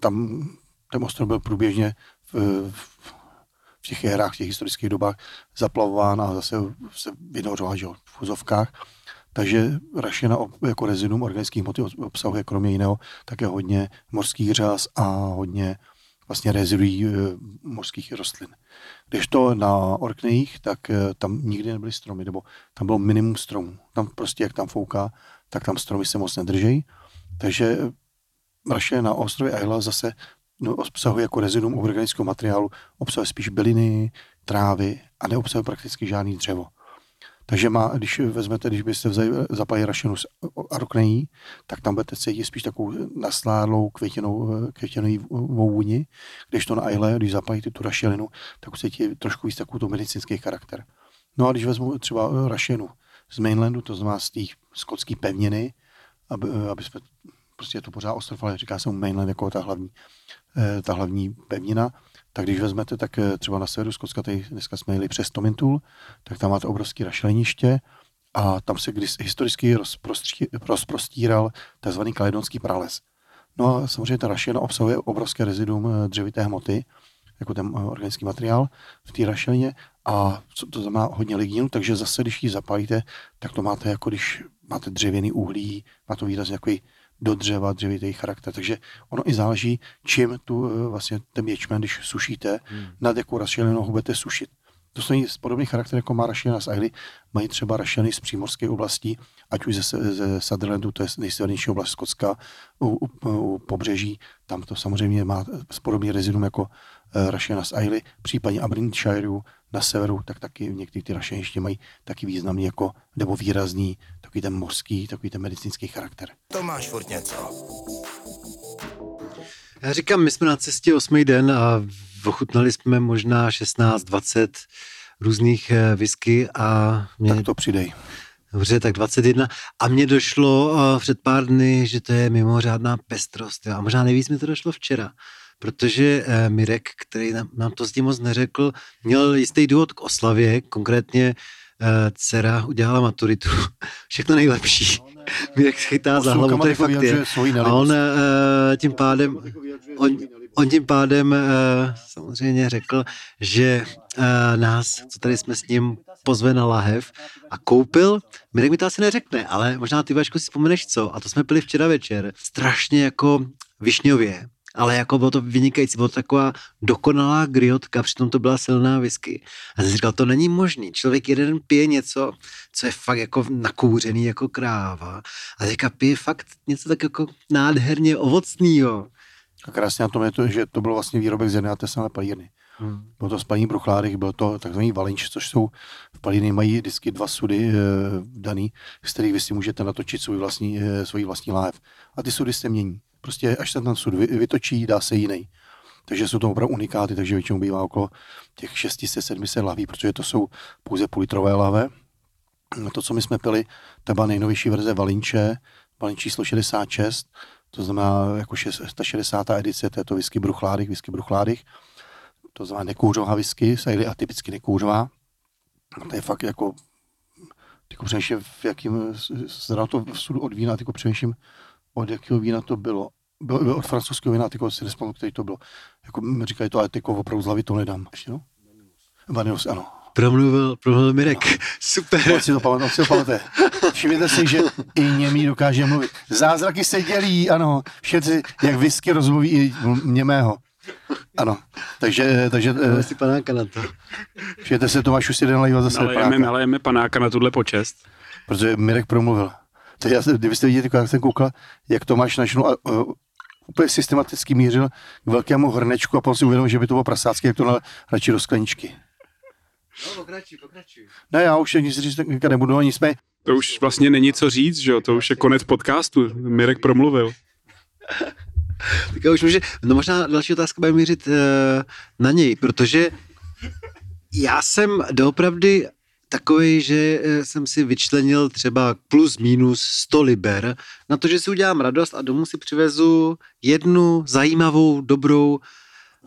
tam ten ostrov byl průběžně v, v těch érách, v těch historických dobách zaplavován a zase se vynořoval že, v fuzovkách. Takže rašina jako reziduum organických hmoty obsahuje kromě jiného také hodně morských řas a hodně vlastně reziduí e, mořských rostlin. Když to na Orkneyích, tak e, tam nikdy nebyly stromy, nebo tam bylo minimum stromů. Tam prostě, jak tam fouká, tak tam stromy se moc nedržejí. Takže raše na ostrově Ayla zase no, obsahuje jako reziduum organického materiálu, obsahuje spíš byliny, trávy a neobsahuje prakticky žádný dřevo. Takže má, když vezmete, když byste vzali, zapali rašinu z aroknejí, tak tam budete cítit spíš takovou nasládlou květinou, květinovou vůni, když to na ajle, když zapalíte tu rašelinu, tak cítíte trošku víc takovou medicínský charakter. No a když vezmu třeba rašinu z mainlandu, to znamená z té skotské pevniny, aby, aby jsme, prostě to pořád ostrov, říká se mu mainland jako ta hlavní, eh, ta hlavní pevnina, tak když vezmete, tak eh, třeba na severu Skotska, tady dneska jsme jeli přes Tomintul, tak tam máte obrovské rašeliniště a tam se když historicky rozprostí- rozprostíral tzv. kaledonský prales. No a samozřejmě ta rašelina obsahuje obrovské reziduum eh, dřevité hmoty, jako ten eh, organický materiál v té rašelině a to znamená hodně lignínu, takže zase, když ji zapálíte, tak to máte jako když máte dřevěný uhlí, má to výrazně takový do dřeva dřevitý charakter. Takže ono i záleží, čím tu eh, vlastně ten ječmen, když sušíte, hmm. nad jakou rašelinu ho budete sušit. To jsou podobný charakter, jako má rašelina z Aily, mají třeba rašeliny z přímorské oblasti, ať už ze, ze Sutherlandu, to je nejsevernější oblast Skotska, u, u, u pobřeží, tam to samozřejmě má podobný rezidum jako uh, rašelina z Aily, případně Aberdeenshireu na severu, tak taky některé ty rašeliny ještě mají taky významný jako, nebo výrazný, takový ten mořský, takový ten medicínský charakter. To máš furt něco. Já říkám, my jsme na cestě osmý den a ochutnali jsme možná 16-20 různých eh, whisky a mě... Tak to přidej. Dobře, tak 21. A mně došlo uh, před pár dny, že to je mimořádná pestrost. Jo. A možná nejvíc mi to došlo včera, protože uh, Mirek, který nám, nám to zdi moc neřekl, měl jistý důvod k oslavě, konkrétně dcera udělala maturitu. *laughs* Všechno nejlepší. Mirek *laughs* chytá za hlavu, to je fakt je. A on uh, tím pádem, on, on tím pádem uh, samozřejmě řekl, že uh, nás, co tady jsme s ním, pozve na lahev a koupil, Mirek mi to asi neřekne, ale možná ty Vašku si vzpomeneš co, a to jsme pili včera večer, strašně jako višňově, ale jako bylo to vynikající, bylo to taková dokonalá griotka, přitom to byla silná whisky. A jsem říkal, to není možný, člověk jeden pije něco, co je fakt jako nakouřený jako kráva a teďka pije fakt něco tak jako nádherně ovocného. A krásně na tom je to, že to bylo vlastně výrobek z jedné a té samé palírny. Hmm. Bylo to spaní bruchládek, byl to takzvaný valinč, což jsou v palírny mají vždycky dva sudy e, daný, z kterých vy si můžete natočit svůj vlastní, e, svůj vlastní láhev. A ty sudy se mění. Prostě až se ten sud vy, vytočí, dá se jiný. Takže jsou to opravdu unikáty, takže většinou bývá okolo těch 600-700 lahví, protože to jsou pouze půlitrové lahve. To, co my jsme pili, byla nejnovější verze Valinče, Valinč číslo 66, to znamená jako 660. edice této whisky Bruchládych, whisky Bruchládych, to znamená nekouřová whisky, sajdy a typicky nekouřová. To je fakt jako, tyko přemýšlím, v jakým, zda to v sudu od vína, tyko přemýšlím, od jakého vína to bylo. Bylo, bylo od francouzského vína, tyko si nespomínám, který to bylo. Jako říkají to, ale tyko opravdu z hlavy to nedám. Ještě, no? Vanilus, ano. Promluvil, promluvil Mirek. No. Super. On si to pamatuje, si to pamatuje. Všimněte si, že i němý dokáže mluvit. Zázraky se dělí, ano. Všetci, jak whisky rozmluví i němého. Ano, takže... takže Máme si panáka na to. Všimněte se, Tomáš už si jde nalívat zase nalejeme, panáka. Nalejeme panáka na tuhle počest. Protože Mirek promluvil. To já, kdybyste viděli, jak jsem koukal, jak Tomáš našel uh, úplně systematicky mířil k velkému hrnečku a potom si uvědomil, že by to bylo prasácké, jak to na, radši do skleničky. No, pokračuj, pokračuj. Ne, já už nic říct nebudu, ani jsme... To už vlastně není co říct, že jo, to už je konec podcastu, Mirek promluvil. tak já už může, no možná další otázka bude mířit uh, na něj, protože já jsem doopravdy takový, že eh, jsem si vyčlenil třeba plus minus 100 liber na to, že si udělám radost a domů si přivezu jednu zajímavou, dobrou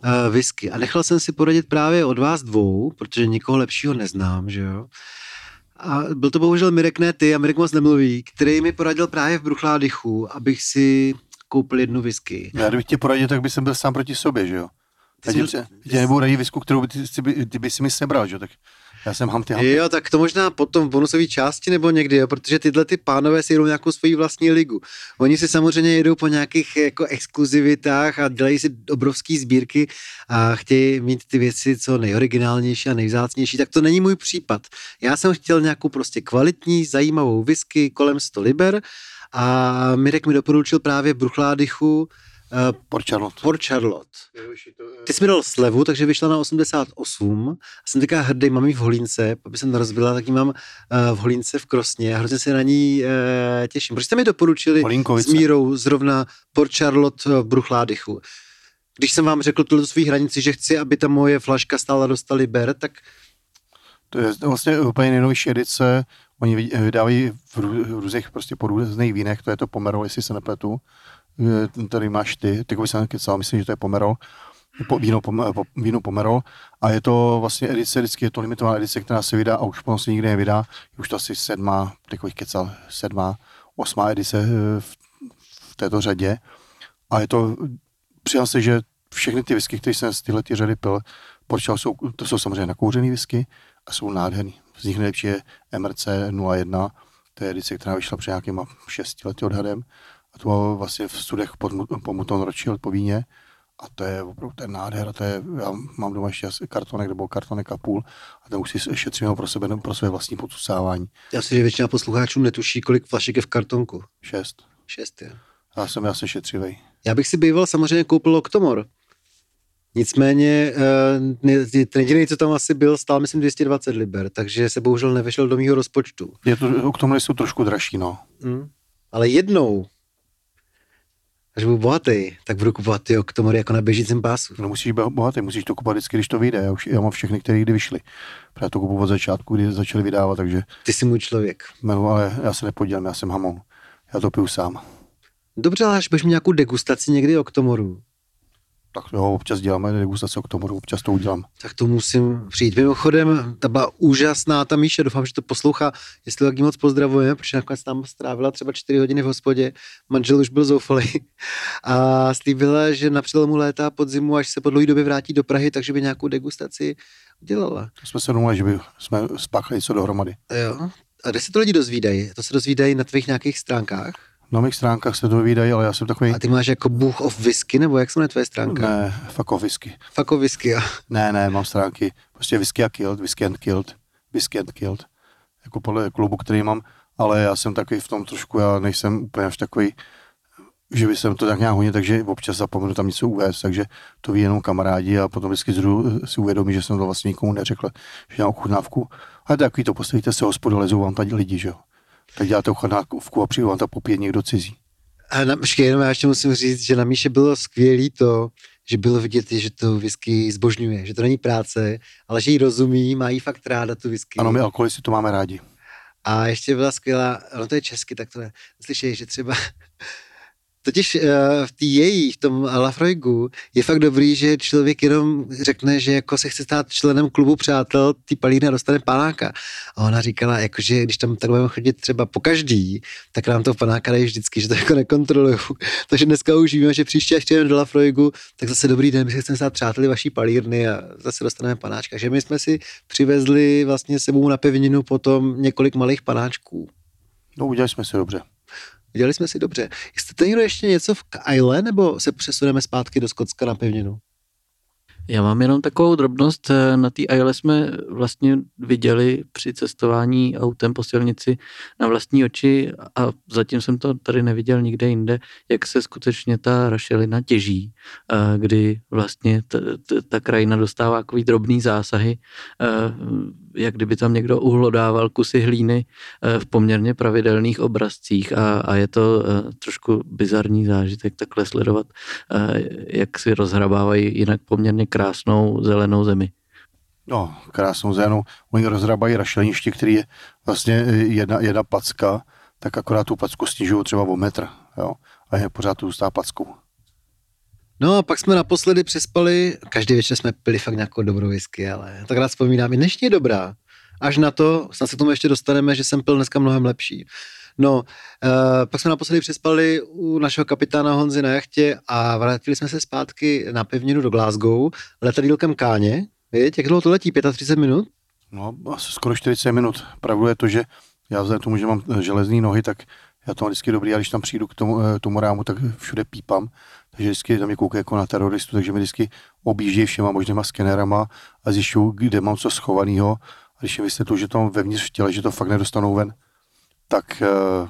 uh, whisky. A nechal jsem si poradit právě od vás dvou, protože nikoho lepšího neznám, že jo. A byl to bohužel Mirek, ne ty, a Mirek moc nemluví, který mi poradil právě v Bruchládychu, abych si koupil jednu whisky. Já kdybych tě poradil, tak bych byl sám proti sobě, že jo. Ty, jsi... tě nebudu radit whisku, kterou by ty, ty, ty by si mi sebral, že jo. Tak já jsem Humpty Humpty. Jo, tak to možná potom v bonusové části nebo někdy, jo, protože tyhle ty pánové si jedou nějakou svoji vlastní ligu. Oni si samozřejmě jedou po nějakých jako exkluzivitách a dělají si obrovské sbírky a chtějí mít ty věci co nejoriginálnější a nejvzácnější, tak to není můj případ. Já jsem chtěl nějakou prostě kvalitní, zajímavou whisky kolem 100 liber a Mirek mi doporučil právě Bruchládychu, Uh, Port Charlotte. Port Charlotte. Ty jsi mi dal slevu, takže vyšla na 88. A jsem teďka hrdý, mám ji v Holínce, aby jsem rozbila, tak ji mám uh, v Holínce v Krosně a hrozně se na ní uh, těším. Proč jste mi doporučili Holínkovice. s mírou zrovna Port Charlotte v Bruchládychu? Když jsem vám řekl tuto svých hranici, že chci, aby ta moje flaška stála do liber, tak... To je vlastně úplně nejnovější edice. Oni vydávají v různých prostě po různých vínech, to je to Pomerol, jestli se nepletu Eh, tady máš ty, ty jsem kecal, myslím, že to je Pomerol. po, víno, pom, po, víno Pomerol a je to vlastně edice, vždycky je to limitovaná edice, která se vydá a už potom se nikdy nevydá. Už to asi sedmá, takových kecal, sedmá, osmá edice eh, v, v této řadě. A je to, přijal se, že všechny ty whisky, které jsem z tyhle ty řady pil, Porčal jsou, to jsou samozřejmě nakouřený whisky a jsou nádherný. Z nich nejlepší je MRC 01, to je edice, která vyšla před nějakýma 6 lety odhadem. A to vlastně v studech pod, po Mouton Rothschild po víně. A to je opravdu ten nádher, to je, já mám doma ještě asi kartonek nebo kartonek a půl a ten už si šetřím pro sebe, pro své vlastní pocucávání. Já si, že většina posluchačů netuší, kolik flašek je v kartonku. Šest. Šest, jo. Já jsem asi šetřivej. Já bych si býval samozřejmě koupil Octomor. Nicméně eh, ten jediný, co tam asi byl, stál myslím 220 liber, takže se bohužel nevešel do mýho rozpočtu. Je to, k tomu jsou trošku dražší, no. Hmm. Ale jednou, až budu bohatý, tak budu kupovat ty oktomory jako na běžícím pásu. No musíš být bohatý, musíš to kupovat vždycky, když to vyjde. Já, už, já mám všechny, které kdy vyšly. Právě to kupu od začátku, kdy začali vydávat, takže... Ty jsi můj člověk. No, ale já se nepodělám, já jsem hamon. Já to piju sám. Dobře, ale až budeš mít nějakou degustaci někdy oktomoru, tak jo, občas děláme degustace k tomu, občas to udělám. Tak to musím přijít. Mimochodem, ta byla úžasná ta Míša, doufám, že to poslouchá, jestli taky moc pozdravujeme, protože nakonec tam strávila třeba 4 hodiny v hospodě, manžel už byl zoufalý *laughs* a slíbila, že na přelomu léta pod zimu, až se po dlouhé době vrátí do Prahy, takže by nějakou degustaci udělala. To jsme se domluvili, že by jsme spáchali něco dohromady. Jo. A kde se to lidi dozvídají? To se dozvídají na tvých nějakých stránkách? Na mých stránkách se to vydají, ale já jsem takový... A ty máš jako Bůh of whisky, nebo jak se jmenuje tvoje stránka? Ne, fuck of whisky. Fuck of whisky, jo. Ne, ne, mám stránky, prostě whisky a killed, whisky and killed, whisky and killed, jako podle klubu, který mám, ale já jsem takový v tom trošku, já nejsem úplně až takový, že by jsem to tak nějak hodně, takže občas zapomenu tam něco uvést, takže to ví jenom kamarádi a potom vždycky zru, si uvědomí, že jsem to vlastně nikomu neřekl, že mám ochutnávku. Ale takový to, postavíte se hospodu, lezou vám tady lidi, že jo tak děláte ochotnákovku a přijde vám to popít někdo cizí. A na, počkej, jenom já ještě musím říct, že na Míše bylo skvělý to, že bylo vidět, že to whisky zbožňuje, že to není práce, ale že jí rozumí, má jí fakt ráda tu whisky. Ano, my alkoholisti to máme rádi. A ještě byla skvělá, ono to je česky, tak to je, slyšej, že třeba Totiž uh, v té její, v tom Lafroigu, je fakt dobrý, že člověk jenom řekne, že jako se chce stát členem klubu přátel, ty palíny dostane panáka. A ona říkala, jako, že když tam tak budeme chodit třeba po každý, tak nám to panáka dají vždycky, že to jako nekontrolují. *laughs* Takže dneska už víme, že příště, až jdeme do Lafroigu, tak zase dobrý den, my se chceme stát přáteli vaší palírny a zase dostaneme panáčka. že my jsme si přivezli vlastně sebou na pevninu potom několik malých panáčků. No udělali jsme si dobře. Viděli jsme si dobře. Jste někdo ještě něco v Kyle, nebo se přesuneme zpátky do Skotska na pevninu? Já mám jenom takovou drobnost. Eh, na té Isle jsme vlastně viděli při cestování autem po silnici na vlastní oči a zatím jsem to tady neviděl nikde jinde, jak se skutečně ta rašelina těží, eh, kdy vlastně ta, ta, ta krajina dostává takový drobný zásahy, eh, jak kdyby tam někdo uhlodával kusy hlíny v poměrně pravidelných obrazcích a, a je to trošku bizarní zážitek takhle sledovat, jak si rozhrabávají jinak poměrně krásnou zelenou zemi. No, krásnou zelenou. Oni rozrabají rašeliniště, který je vlastně jedna, jedna packa, tak akorát tu packu snižují třeba o metr, jo, a je pořád tu zůstává packou. No a pak jsme naposledy přespali, každý večer jsme pili fakt nějakou dobrou whisky, ale tak rád vzpomínám, i dnešní je dobrá. Až na to, snad se k tomu ještě dostaneme, že jsem pil dneska mnohem lepší. No, uh, pak jsme naposledy přespali u našeho kapitána Honzy na jachtě a vrátili jsme se zpátky na pevninu do Glasgow letadílkem Káně. Víte, jak dlouho to letí? 35 minut? No, asi skoro 40 minut. Pravdu je to, že já vzhledem tomu, že mám železné nohy, tak já to mám vždycky dobrý, a když tam přijdu k tomu, eh, tomu rámu, tak všude pípám. Takže vždycky tam je koukají jako na teroristu, takže mi vždycky objíždějí všema možnýma skenerama a zjišťují, kde mám co schovaného. A když je vysvětlu, že to vevnitř v těle, že to fakt nedostanou ven, tak uh,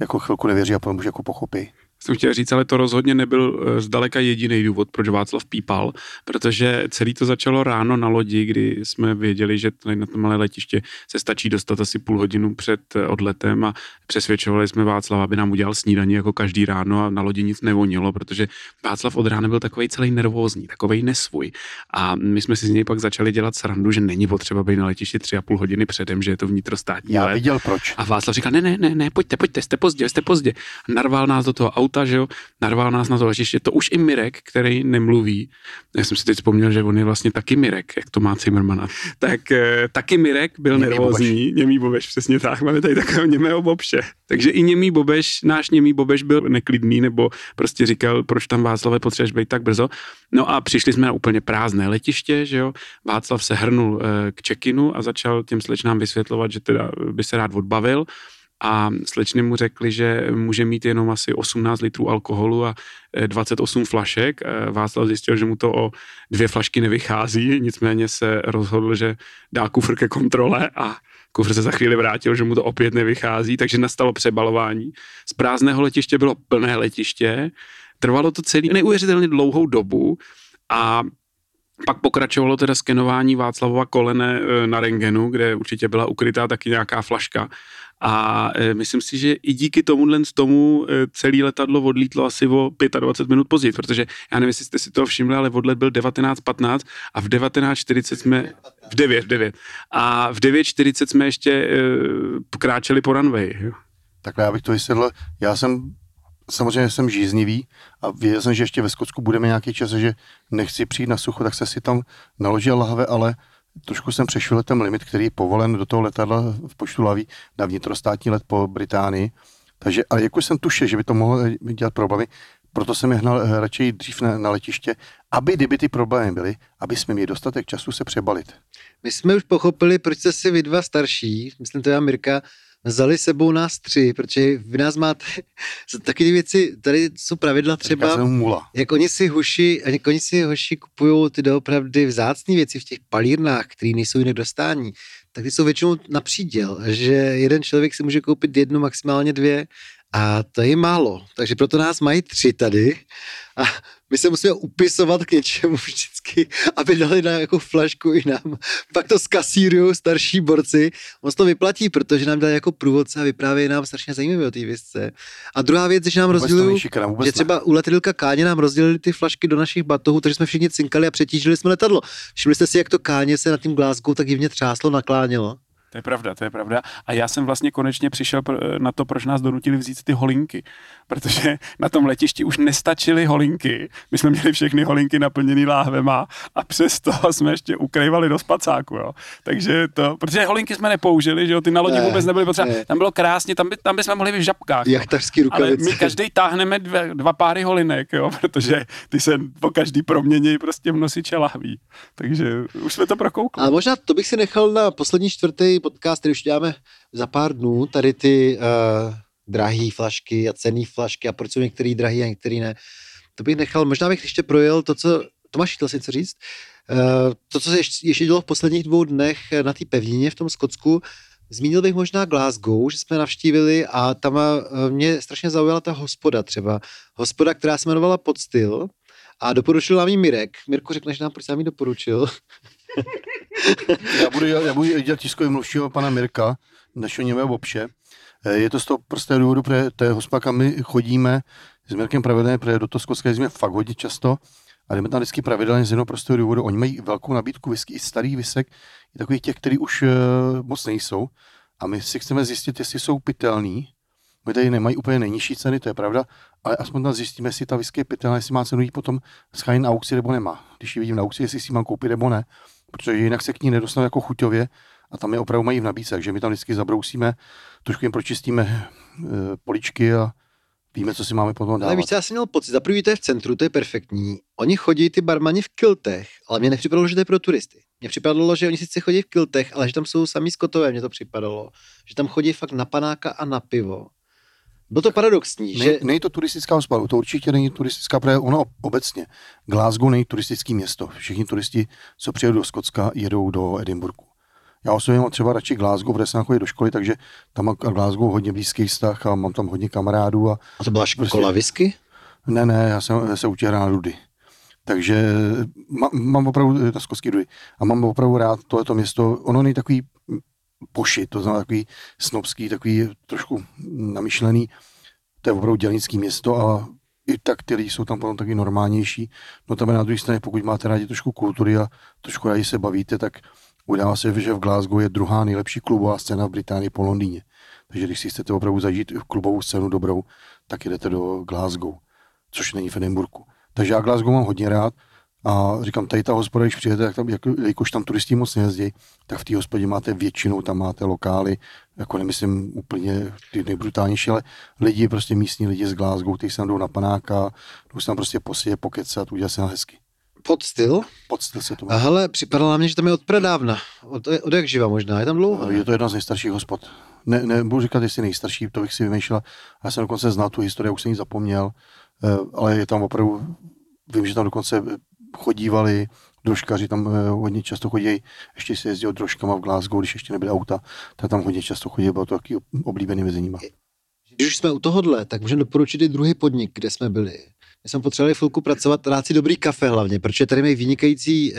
jako chvilku nevěří a potom už jako pochopí jsem chtěl říct, ale to rozhodně nebyl eh, zdaleka jediný důvod, proč Václav pípal, protože celý to začalo ráno na lodi, kdy jsme věděli, že tady na tom malé letiště se stačí dostat asi půl hodinu před eh, odletem a přesvědčovali jsme Václava, aby nám udělal snídaní jako každý ráno a na lodi nic nevonilo, protože Václav od rána byl takový celý nervózní, takový nesvůj. A my jsme si z něj pak začali dělat srandu, že není potřeba být na letišti tři a půl hodiny předem, že je to vnitrostátní Já let. viděl proč. A Václav říkal, ne, ne, ne, ne, pojďte, pojďte, jste pozdě, jste pozdě. Narval nás do toho auta, že jo, narval nás na to letiště. To už i Mirek, který nemluví, já jsem si teď vzpomněl, že on je vlastně taky Mirek, jak to má Cimrmana, tak eh, taky Mirek byl Němý nervózní, Bobeš. němý Bobeš, přesně tak, máme tady takového němého Bobše. Takže i němý Bobeš, náš němý Bobeš byl neklidný, nebo prostě říkal, proč tam Václave potřebuješ být tak brzo. No a přišli jsme na úplně prázdné letiště, že jo, Václav se hrnul eh, k check-inu a začal těm slečnám vysvětlovat, že teda by se rád odbavil a slečny mu řekli, že může mít jenom asi 18 litrů alkoholu a eh, 28 flašek. Eh, Václav zjistil, že mu to o dvě flašky nevychází, nicméně se rozhodl, že dá kufr ke kontrole a kufr se za chvíli vrátil, že mu to opět nevychází, takže nastalo přebalování. Z prázdného letiště bylo plné letiště, trvalo to celý neuvěřitelně dlouhou dobu a pak pokračovalo teda skenování Václavova kolene e, na rengenu, kde určitě byla ukrytá taky nějaká flaška. A e, myslím si, že i díky tomuhle z tomu e, celé letadlo odlítlo asi o 25 minut později, protože já nevím, jestli jste si toho všimli, ale odlet byl 19.15 a v 19.40 jsme, v 9, v 9, a v 9.40 jsme ještě e, pokráčeli po runway. Takhle já bych to vysvětlil. Já jsem samozřejmě jsem žíznivý a věděl jsem, že ještě ve Skotsku budeme nějaký čas, že nechci přijít na sucho, tak jsem si tam naložil lahve, ale trošku jsem přešel ten limit, který je povolen do toho letadla v počtu laví na vnitrostátní let po Británii. Takže, ale jako jsem tušil, že by to mohlo dělat problémy, proto jsem je hnal eh, radši dřív na, na letiště, aby kdyby ty problémy byly, aby jsme měli dostatek času se přebalit. My jsme už pochopili, proč jste si vy dva starší, myslím to já Mirka, vzali sebou nás tři, protože vy nás máte *laughs* taky ty věci, tady jsou pravidla Třeba... Jak oni si hoši, jak oni si hoši kupují ty doopravdy vzácné věci v těch palírnách, které nejsou jinak dostání, tak ty jsou většinou na příděl, že jeden člověk si může koupit jednu, maximálně dvě a to je málo. Takže proto nás mají tři tady a my se musíme upisovat k něčemu vždycky, aby dali na jako flašku i nám. Pak to skasírují starší borci. On se to vyplatí, protože nám dali jako průvodce a vyprávějí nám strašně zajímavé o té věcce. A druhá věc že nám rozdělují že třeba u letadilka Káně nám rozdělili ty flašky do našich batohů, takže jsme všichni cinkali a přetížili jsme letadlo. Všimli jste si, jak to Káně se nad tím Glasgow tak divně třáslo, naklánělo? To je pravda, to je pravda. A já jsem vlastně konečně přišel na to, proč nás donutili vzít ty holinky. Protože na tom letišti už nestačily holinky. My jsme měli všechny holinky naplněný láhvema a přesto jsme ještě ukrývali do spacáku. Jo. Takže to, protože holinky jsme nepoužili, že jo, ty na lodi Ne, vůbec nebyly potřeba. ne. Tam bylo krásně, tam, by, tam bychom mohli být v žabkách. Jachtařský Ale rukavice. my každý táhneme dvě, dva páry holinek, jo, protože ty se po každý promění prostě v nosiče lahví. Takže už jsme to prokoukli. Ale možná to bych si nechal na poslední čtvrtý podcast, který už děláme za pár dnů, tady ty uh, drahé flašky a cenné flašky a proč jsou některý drahý a některý ne. To bych nechal, možná bych ještě projel to, co, Tomáš, chtěl jsi něco říct? Uh, to, co se ještě, ještě dělo v posledních dvou dnech na té pevnině v tom Skotsku, Zmínil bych možná Glasgow, že jsme navštívili a tam mě strašně zaujala ta hospoda třeba. Hospoda, která se jmenovala Podstyl a doporučil nám ji Mirek. Mirku, řekneš nám, proč jsem ji doporučil? *laughs* Já budu, já budu dělat tiskový mluvčího pana Mirka, našeho němého Bobše. Eh, Je to z toho prostého důvodu, protože to je hospoda, kam my chodíme s Mirkem pravidelně, protože do toho skotské jezdíme fakt hodně často. A jdeme tam vždycky pravidelně z jednoho prostého důvodu. Oni mají velkou nabídku whisky, i starý visek, i takových těch, který už uh, moc nejsou. A my si chceme zjistit, jestli jsou pitelný. My tady nemají úplně nejnižší ceny, to je pravda, ale aspoň tam zjistíme, jestli ta whisky je pitelná, jestli má cenu jít potom schánět na aukci nebo nemá. Když ji vidím na aukci, jestli si mám koupit nebo ne protože jinak se k ní nedostanu jako chuťově a tam je opravdu mají v nabídce, takže my tam vždycky zabrousíme, trošku jim pročistíme e, poličky a víme, co si máme potom Ale dávat. víš, co já jsem měl pocit, za prvý to je v centru, to je perfektní. Oni chodí ty barmani v kiltech, ale mně nepřipadalo, že to je pro turisty. Mně připadalo, že oni sice chodí v kiltech, ale že tam jsou samý skotové, mně to připadalo. Že tam chodí fakt na panáka a na pivo. Bylo to paradoxní, Ne, že není to turistická hospoda, to určitě není turistická, protože ono obecně. Glasgow není turistický město. Všichni turisti, co přijedou do Skotska, jedou do Edinburghu. Já osobně mám třeba radši Glasgow, protože jsem chodil do školy, takže tam mám Glasgow hodně blízký vztah a mám tam hodně kamarádů a a to byla Prostě- škola whisky? Ne, ne, já jsem se učil hrát na dudy. Takže má, mám opravdu, na skotský dudy, a mám opravdu rád tohleto město. Ono není takový poši, to znamená takový snobský, takový trošku namyšlený. To je opravdu dělnický město a i tak ty lidi jsou tam potom taky normálnější. No tam na druhé straně, pokud máte rádi trošku kultury a trošku rádi se bavíte, tak udává se, že v Glasgow je druhá nejlepší klubová scéna v Británii po Londýně. Takže když si chcete opravdu zažít klubovou scénu dobrou, tak jdete do Glasgow, což není v Edinburgu. Takže já Glasgow mám hodně rád a říkám, tady ta hospoda, když přijete, tak tam, jako, jakož tam turisti moc nejezdí, tak v té hospodě máte většinou, tam máte lokály, jako nemyslím úplně ty nejbrutálnější, ale lidi, prostě místní lidi z Glasgow, kteří se tam jdou na panáka, jdou se tam prostě posyje, pokecat, udělat se na hezky. Pod styl? Pod styl se to A má. hele, připadalo mě, že tam je od pradávna. Od, od jak živa možná, je tam dlouho. ne? Je to jedna z nejstarších hospod. Ne, nebudu říkat, jestli nejstarší, to bych si vymýšlel. Já jsem dokonce znal tu historii, už jsem ji zapomněl, eh, ale je tam opravdu, vím, že tam dokonce chodívali drožkaři, tam eh, hodně často chodí, ještě se jezdil drožkama v Glasgow, když ještě nebyly auta, tak tam hodně často chodí, bylo to taky oblíbený mezi nimi. Když už jsme u tohohle, tak můžeme doporučit i druhý podnik, kde jsme byli. My jsme potřebovali chvilku pracovat, dát si dobrý kafe hlavně, protože tady mají vynikající uh,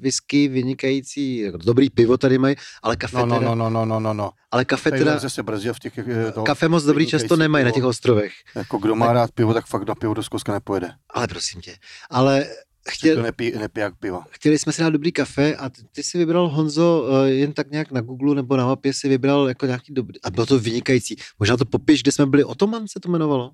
whisky, vynikající, jako dobrý pivo tady mají, ale kafe No, no, teda, no, no, no, no, no, no. ale kafe Tady teda, zase brzdě v těch... eh, to- kafe moc dobrý často nemají na pivo. těch ostrovech. Jako kdo má rád pivo, tak fakt na pivo do Skoska nepojede. Ale prosím tě, ale chtěl, nepí, nepí jak piva. chtěli jsme si dát dobrý kafe a ty, ty si vybral Honzo uh, jen tak nějak na Google nebo na mapě si vybral jako nějaký dobrý, a bylo to vynikající. Možná to popiš, kde jsme byli, Otoman se to jmenovalo?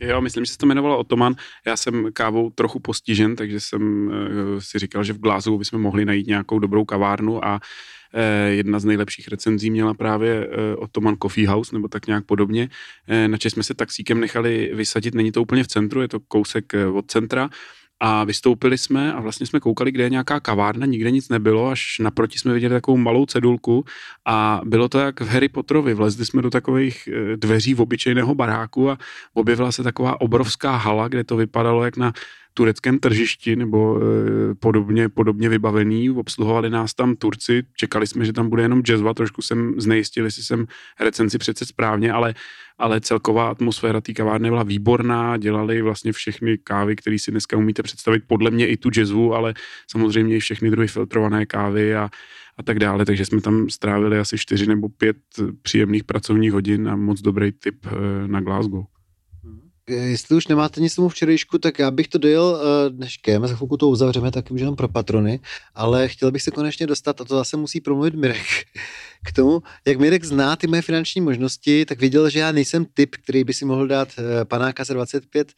Jo, myslím, že se to jmenovalo Otoman. Já jsem kávou trochu postižen, takže jsem uh, si říkal, že v Glasgow bychom mohli najít nějakou dobrou kavárnu a uh, jedna z nejlepších recenzí měla právě uh, Otoman Coffee House, nebo tak nějak podobně. Na jsme se taxíkem nechali vysadit, není to úplně v centru, je to kousek od centra. A vystoupili jsme a vlastně jsme koukali, kde je nějaká kavárna, nikde nic nebylo, až naproti jsme viděli takovou malou cedulku a bylo to jak v Harry Potterovi. Vlezli jsme do takových eh, dveří v obyčejného baráku a objevila se taková obrovská hala, kde to vypadalo jak na tureckém tržišti nebo e, podobně, podobně vybavený. Obsluhovali nás tam Turci, čekali jsme, že tam bude jenom jazzva, trošku jsem znejistil, jestli jsem recenzi přece správně, ale, ale celková atmosféra té kavárny byla výborná, dělali vlastně všechny kávy, které si dneska umíte představit, podle mě i tu jazzu, ale samozřejmě i všechny druhy filtrované kávy a, a tak dále, takže jsme tam strávili asi čtyři nebo pět příjemných pracovních hodin a moc dobrý tip e, na Glasgow. Eh, Jestli už nemáte nic tomu včerejšku, tak já bych to dojel uh, dneškem, za chvilku to uzavřeme, tak už jenom pro patrony, ale chtěl bych se konečně dostat, a to zase musí promluvit Mirek, *laughs* k tomu, jak Mirek zná ty moje finanční možnosti, tak viděl, že já nejsem typ, který by si mohl dát uh, panáka za 25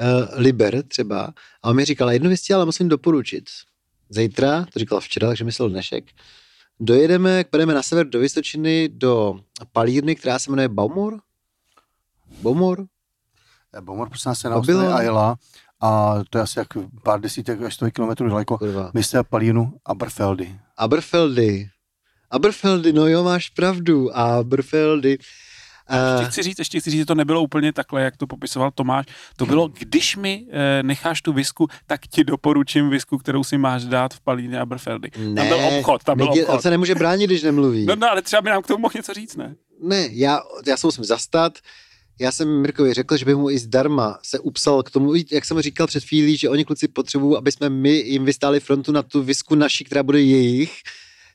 uh, liber třeba. A on mi říkal, jednu věc ale musím doporučit. Zítra, to říkal včera, takže myslel dnešek, dojedeme, půjdeme na sever do Vysočiny, do palírny, která se jmenuje Baumor. Baumor? Bomor, nás, se na ostrově Ayla a to je asi jak pár desítek až stovek kilometrů daleko. Kurva. Mr. Palínu Aberfeldy. Aberfeldy. Aberfeldy, no jo, máš pravdu. Aberfeldy. Ještě Uh, chci říct, ještě chci říct, že to nebylo úplně takhle, jak to popisoval Tomáš. To bylo, když mi e, necháš tu visku, tak ti doporučím visku, kterou si máš dát v Palíně Aberfeldy. Tam byl obchod, tam byl obchod. On se nemůže bránit, když nemluví. No, no, ale třeba by nám k tomu mohl něco říct, ne? Ne, já, já se musím zastat. Já jsem Mirkovi řekl, že by mu i zdarma se upsal k tomu, jak jsem říkal před chvílí, že oni kluci potřebují, aby jsme my jim vystáli frontu na tu visku naší, která bude jejich.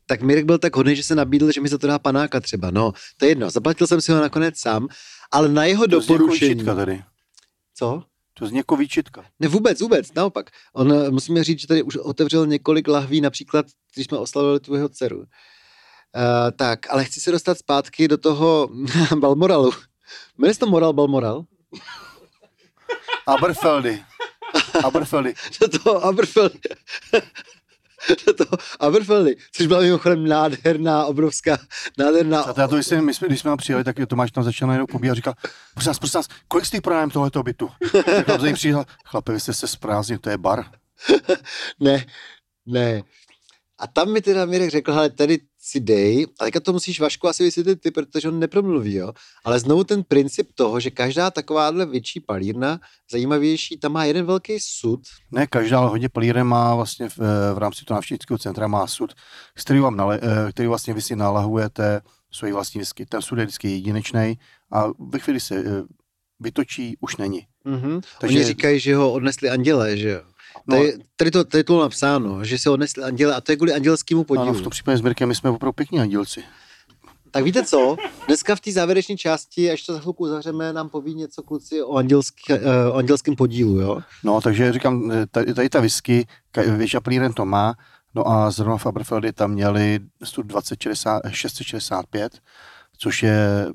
Tak Mirek byl tak hodný, že se nabídl, že mi za to dá panáka třeba. No, to je jedno, zaplatil jsem si ho nakonec sám, ale na jeho To doporučení. tady. Co? To zní jako výčitka. Ne, vůbec, vůbec, naopak. On, musíme říct, že tady už otevřel několik lahví, například, když jsme oslavili tu jeho dceru. Uh, tak, ale chci se dostat zpátky do toho *laughs* Balmoralu. Jmenuje se to Moral Balmoral? Aberfeldy. Aberfeldy. *laughs* Do toho Aberfeldy. *laughs* do toho Aberfeldy, což byla mimochodem nádherná, obrovská, nádherná... A já to, jsme, my jsme, když jsme tam přijeli, tak Tomáš tam začal najednou pobíhat a říkal, prosím nás, prosím nás, kolik stojí pronájem tohoto bytu? Za ním přijel, chlape, vy jste se sprázdnil, to je bar. *laughs* ne, ne. A tam mi teda Mirek řekl, hele, tady si dej, a teďka to musíš Vašku asi vysvětlit ty, protože on nepromluví, jo. Ale znovu ten princip toho, že každá takováhle větší palírna, zajímavější, tam má jeden velký sud, Ne, každá, hodně palíren má vlastně v, v rámci toho návštěvnického centra má sud, který, vám nale, eh, který vlastně vy si nalahujete svoji vlastní whisky. Ten sud je vždycky jedinečný a ve chvíli se eh, vytočí, už není. Mm-hmm. Takže- Takže... Oni říkají, že ho odnesli andělé, že jo. No, Tady, tady, to, tady to bylo napsáno, že se odnesli anděle a to je kvůli andělskému podílu. ano, v tom případě s Mirkem my jsme opravdu pěkní andělci. Tak víte co? Dneska v té závěrečné části, až to za chvilku zavřeme, nám poví něco kluci o, andělský, uh, o andělském podílu, jo? No, takže říkám, eh, tady, tady ta whisky, většina palíren to má, no a zrovna v Aberfeldy tam měli stud 2060, 665, což je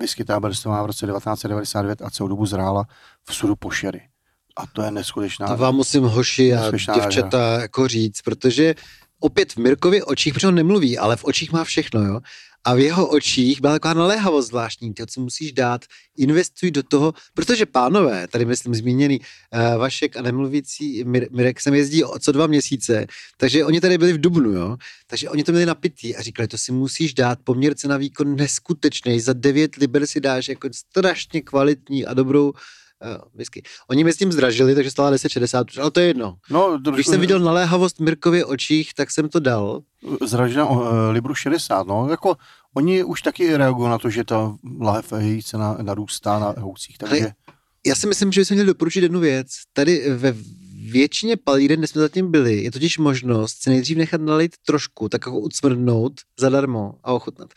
whisky ta Berstová v roce 1999 a celou dobu zrála v sudu pošery. A to je neskutečná. To vám musím hoši a děvčata jako říct, protože opět v Mirkově očích, protože on nemluví, ale v očích má všechno, jo. A v jeho očích byla taková naléhavost zvláštní, to, co musíš dát, investuj do toho, protože pánové, tady myslím zmíněný uh, Vašek a nemluvící Mir- Mirek sem jezdí o co dva měsíce, takže oni tady byli v Dubnu, jo, takže oni to měli napitý a říkali, to si musíš dát poměr cena výkon neskutečný, za 9 liber si dáš jako strašně kvalitní a dobrou uh, whisky. Oni mi s tím zdražili, takže stála 10,60, ale to je jedno. No, Když jsem viděl naléhavost Mirkově očích, tak jsem to dal. zražena uh, Libru 60, no, jako oni už taky reagují na to, že ta lahev její cena narůstá na houcích, takže Ale- Já si myslím, že bychom měli doporučit jednu věc. Tady ve většině palíren, kde jsme zatím byli, je totiž možnost si nejdřív nechat nalít trošku, tak jako ucmrdnout zadarmo a ochutnat.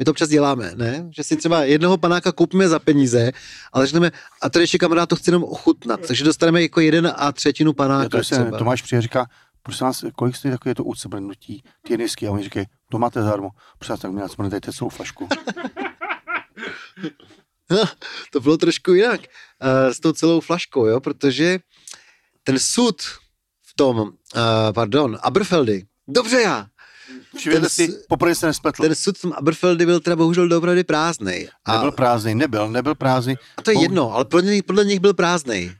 My to občas děláme, ne? Že si třeba jednoho panáka koupíme za peníze, ale řekneme, a tady ještě kamarád to chce jenom ochutnat, takže dostaneme jako jeden a třetinu panáka to se třeba. Tomáš přijde říká, prosím vás, kolik stojí takové to ucbrnutí, ty whisky? A oni říkají, to máte zadarmo. Prosím vás, tak mi nacmrnete celou flašku. *laughs* to bylo trošku jinak uh, s tou celou flaškou, jo, protože ten sud v tom, uh, pardon, Aberfeldy, dobře já, Ten si, poprvé se nespletl. ten sud v tom Aberfeldy byl teda bohužel doopravdy prázdnej. A, Nebyl prázdný, nebyl, nebyl prázdný. a to je Bohu- jedno, ale podle nich, podle nich byl prázdnej.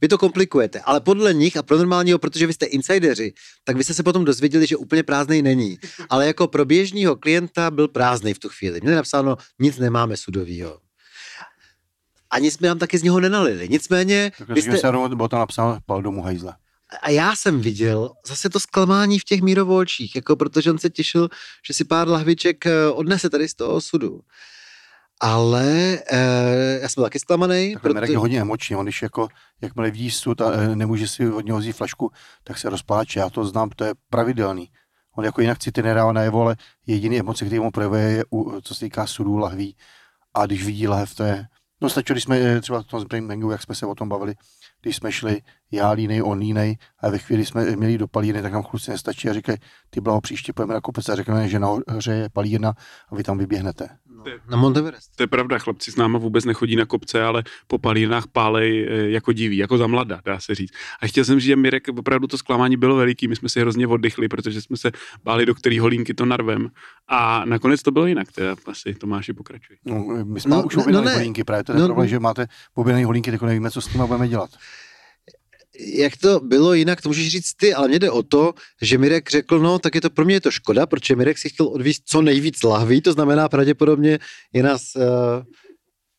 Vy to komplikujete, ale podle nich a pro normálního, protože vy jste insideři, tak vy jste se potom dozvěděli, že úplně prázdnej není. Ale jako pro běžného klienta byl prázdnej v tu chvíli. Měli napsáno, nic nemáme sudovýho. Ani jsme nám taky z něho nenalili. Nicméně, Tak vy jste... jste, se bylo tam napsáno, pal domů hajzle. A já jsem viděl zase to zklamání v těch mírovo očích, jako protože on se těšil, že si pár lahviček eh, odnese tady z toho sudu. Ale eh, já jsem byl taky zklamaný, Takhle Mirek protože... je hodně emoční, on když jako, jakmile vidí sud a eh, nemůže si od něho vzít flašku, tak se rozpláče, já to znám, to je pravidelný. On jako jinak city nedává najevo, ale jediný emoce, který mu projevuje, je, u, co se týká sudů, lahví. A když vidí lahev, to je, no stačilo, když jsme eh, třeba v tom Springbangu, jak jsme se o tom bavili, když jsme šli já línej, on línej a ve chvíli, jsme měli do palírny, tak nám kluci nestačí a říkají, ty blaho, příště pojeme na kopec a řekneme, že nahoře je palírna a vy tam vyběhnete. Na Monteverest. To je pravda, chlapci s náma vůbec nechodí na kopce, ale po palírnách pálej eh, jako diví, jako za mlada, dá se říct. A chtěl jsem říct, že Mirek, opravdu to zklamání bylo veliký, my jsme si hrozně oddychli, protože jsme se báli, do který holínky to narvem. A nakonec to bylo jinak, teda asi Tomáši pokračuj. No, my jsme No, no, už no no ne. holínky, právě to je No, no, problém, no. že máte objednané holínky, tak nevíme, co s nimi budeme dělat. Jak to bylo jinak, to můžeš říct ty, ale mně jde o to, že Mirek řekl, no tak je to pro mě je to škoda, protože Mirek si chtěl odvízt co nejvíc lahví, to znamená pravděpodobně je nás uh,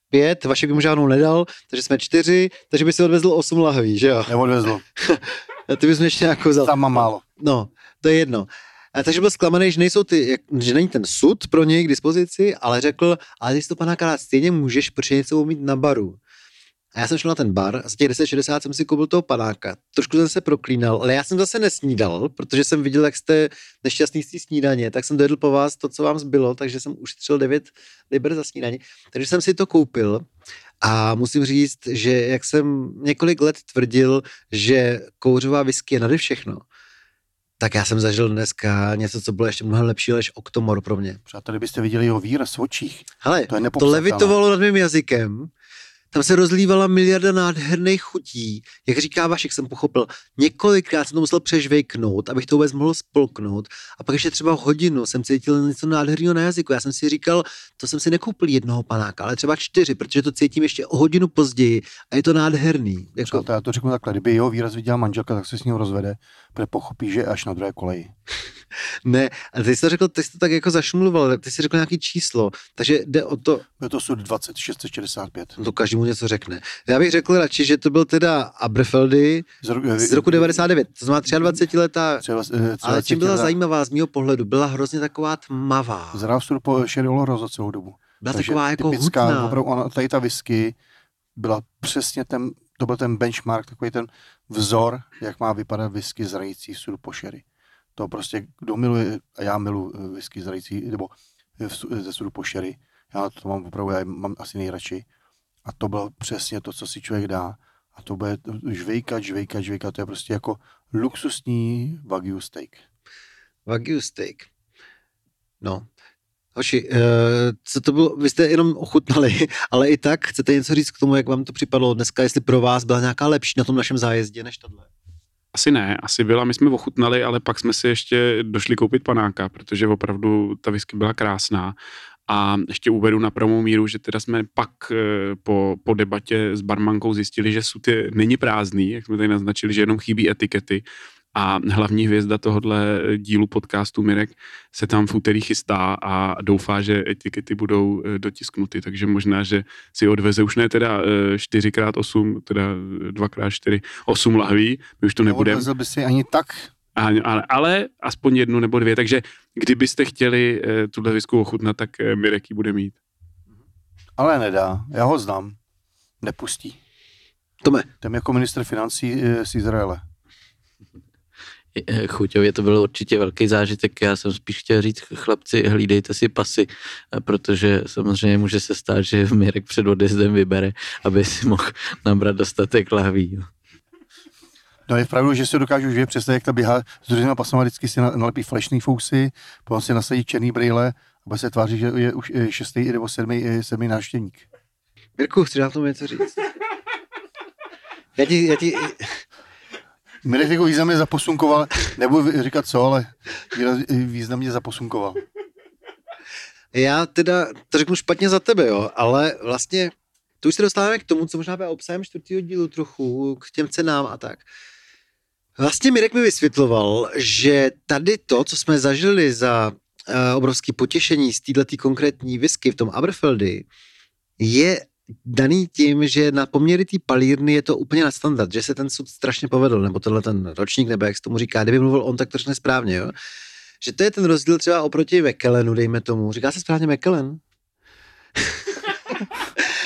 pět, Vašek by mu žádnou nedal, takže jsme čtyři, takže by si odvezl osm lahví, že jo? Neodvezlo, *laughs* A ty bys mě ještě nějakou vzal. tam mám málo. No, to je jedno. A takže byl zklamaný, že, nejsou ty, že není ten sud pro něj k dispozici, ale řekl, ale ty to panáka dát stejně můžeš, protože něco umít na baru. A já jsem šel na ten bar a za těch 10,60 jsem si koupil toho panáka. Trošku jsem se proklínal, ale já jsem zase nesnídal, protože jsem viděl, jak jste nešťastný z té snídaně, tak jsem dojedl po vás to, co vám zbylo, takže jsem ušetřil 9 liber za snídaně. Takže jsem si to koupil a musím říct, že jak jsem několik let tvrdil, že kouřová whisky je nade všechno, tak já jsem zažil dneska něco, co bylo ještě mnohem lepší než Octomor pro mě. Přátelé, byste viděli jeho výraz v očích. Hele, To je to levitovalo nad mým jazykem, tam se rozlívala miliarda nádherných chutí. Jak říká Vašek, jsem pochopil, několikrát jsem to musel přežvejknout, abych to vůbec mohl spolknout. A pak ještě třeba hodinu jsem cítil něco nádherného na jazyku. Já jsem si říkal, to jsem si nekoupil jednoho panáka, ale třeba čtyři, protože to cítím ještě o hodinu později a je to nádherný. Jako, Přátelé, já to řeknu takhle, kdyby jeho výraz viděla manželka, tak se s ním rozvede, protože pochopí, že je až na druhé koleji. *laughs* ne, a ty jsi to řekl, ty jsi to tak jako zašmluval, ty jsi řekl nějaký číslo, takže jde o to, Je to sud 20, 665. to každému něco řekne. Já bych řekl radši, že to byl teda Aberfeldy Z, ro- z roku 99, to znamená 23 letá, třeba ale čím byla za- zajímavá z mého pohledu, byla hrozně taková tmavá. Zrál po Sherry Oloro za celou dobu. Byla Takže taková jako typická, hutná. Opravdu, ona, tady ta whisky byla přesně ten, to byl ten benchmark, takový ten vzor, jak má vypadat whisky zrající v sudu po sherry. To prostě, kdo miluje, a já miluji eh, whisky zrající, nebo eh, ze sudu po sherry, já to mám opravdu, já mám asi nejradši. A to bylo přesně to, co si člověk dá. A to bude žvejkat, žvejkat, žvejkat, to je prostě jako luxusní wagyu steak. Wagyu steak. No. Hoši, uh, co to bylo, vy jste jenom ochutnali, *laughs* ale i tak chcete něco říct k tomu, jak vám to připadlo dneska, jestli pro vás byla nějaká lepší na tom našem zájezdě než tohle? Asi ne, asi byla, my jsme ochutnali, ale pak jsme si ještě došli koupit panáka, protože opravdu ta whisky byla krásná. A ještě uvedu na pravou míru, že teda jsme pak eh, po, po debatě s barmankou zjistili, že sud je, není prázdný, jak jsme tady naznačili, že jenom chybí etikety, a hlavní hvězda tohohle dílu podcastu Mirek se tam v úterý chystá a doufá, že etikety budou eh, dotisknuty, takže možná, že si odveze už ne teda 4x8, eh, teda 2x4, 8 lahví, my už to nebudeme. Neodvezl by si ani tak. Ale, ale, ale aspoň jednu nebo dvě, takže kdybyste chtěli eh, tuhle visku ochutnat, tak Mirek ji bude mít. Ale nedá, já ho znám. Nepustí. Tome. Ten jako minister financí z Izraele. Eh, chuťově to byl určitě velký zážitek. Já jsem spíš chtěl říct, chlapci, hlídejte si pasy, eh, protože samozřejmě může se stát, že Mirek před odjezdem vybere, aby si mohl nabrat dostatek lahví. No je pravdu, že si dokážu už představit, jak ta běhá s druhýma pasama, vždycky si nalepí falešný fousy, potom si nasadí černý brýle a se tváří, že je už šestý nebo sedmý, sedmý návštěvník. Mirku, chci na tomu něco říct. Já ti, já ti, Mirek jako významně zaposunkoval, nebudu říkat co, ale významně zaposunkoval. Já teda to řeknu špatně za tebe, jo, ale vlastně tu už se dostáváme k tomu, co možná bude obsahem čtvrtého dílu trochu, k těm cenám a tak. Vlastně Mirek mi vysvětloval, že tady to, co jsme zažili za uh, obrovské potěšení z této konkrétní whisky v tom Aberfeldy, je daný tím, že na poměry té palírny je to úplně na standard, že se ten sud strašně povedl, nebo tenhle ten ročník, nebo jak se tomu říká, kdyby mluvil on, tak to řekne správně, jo? Že to je ten rozdíl třeba oproti Mekelenu, dejme tomu. Říká se správně Mekelen?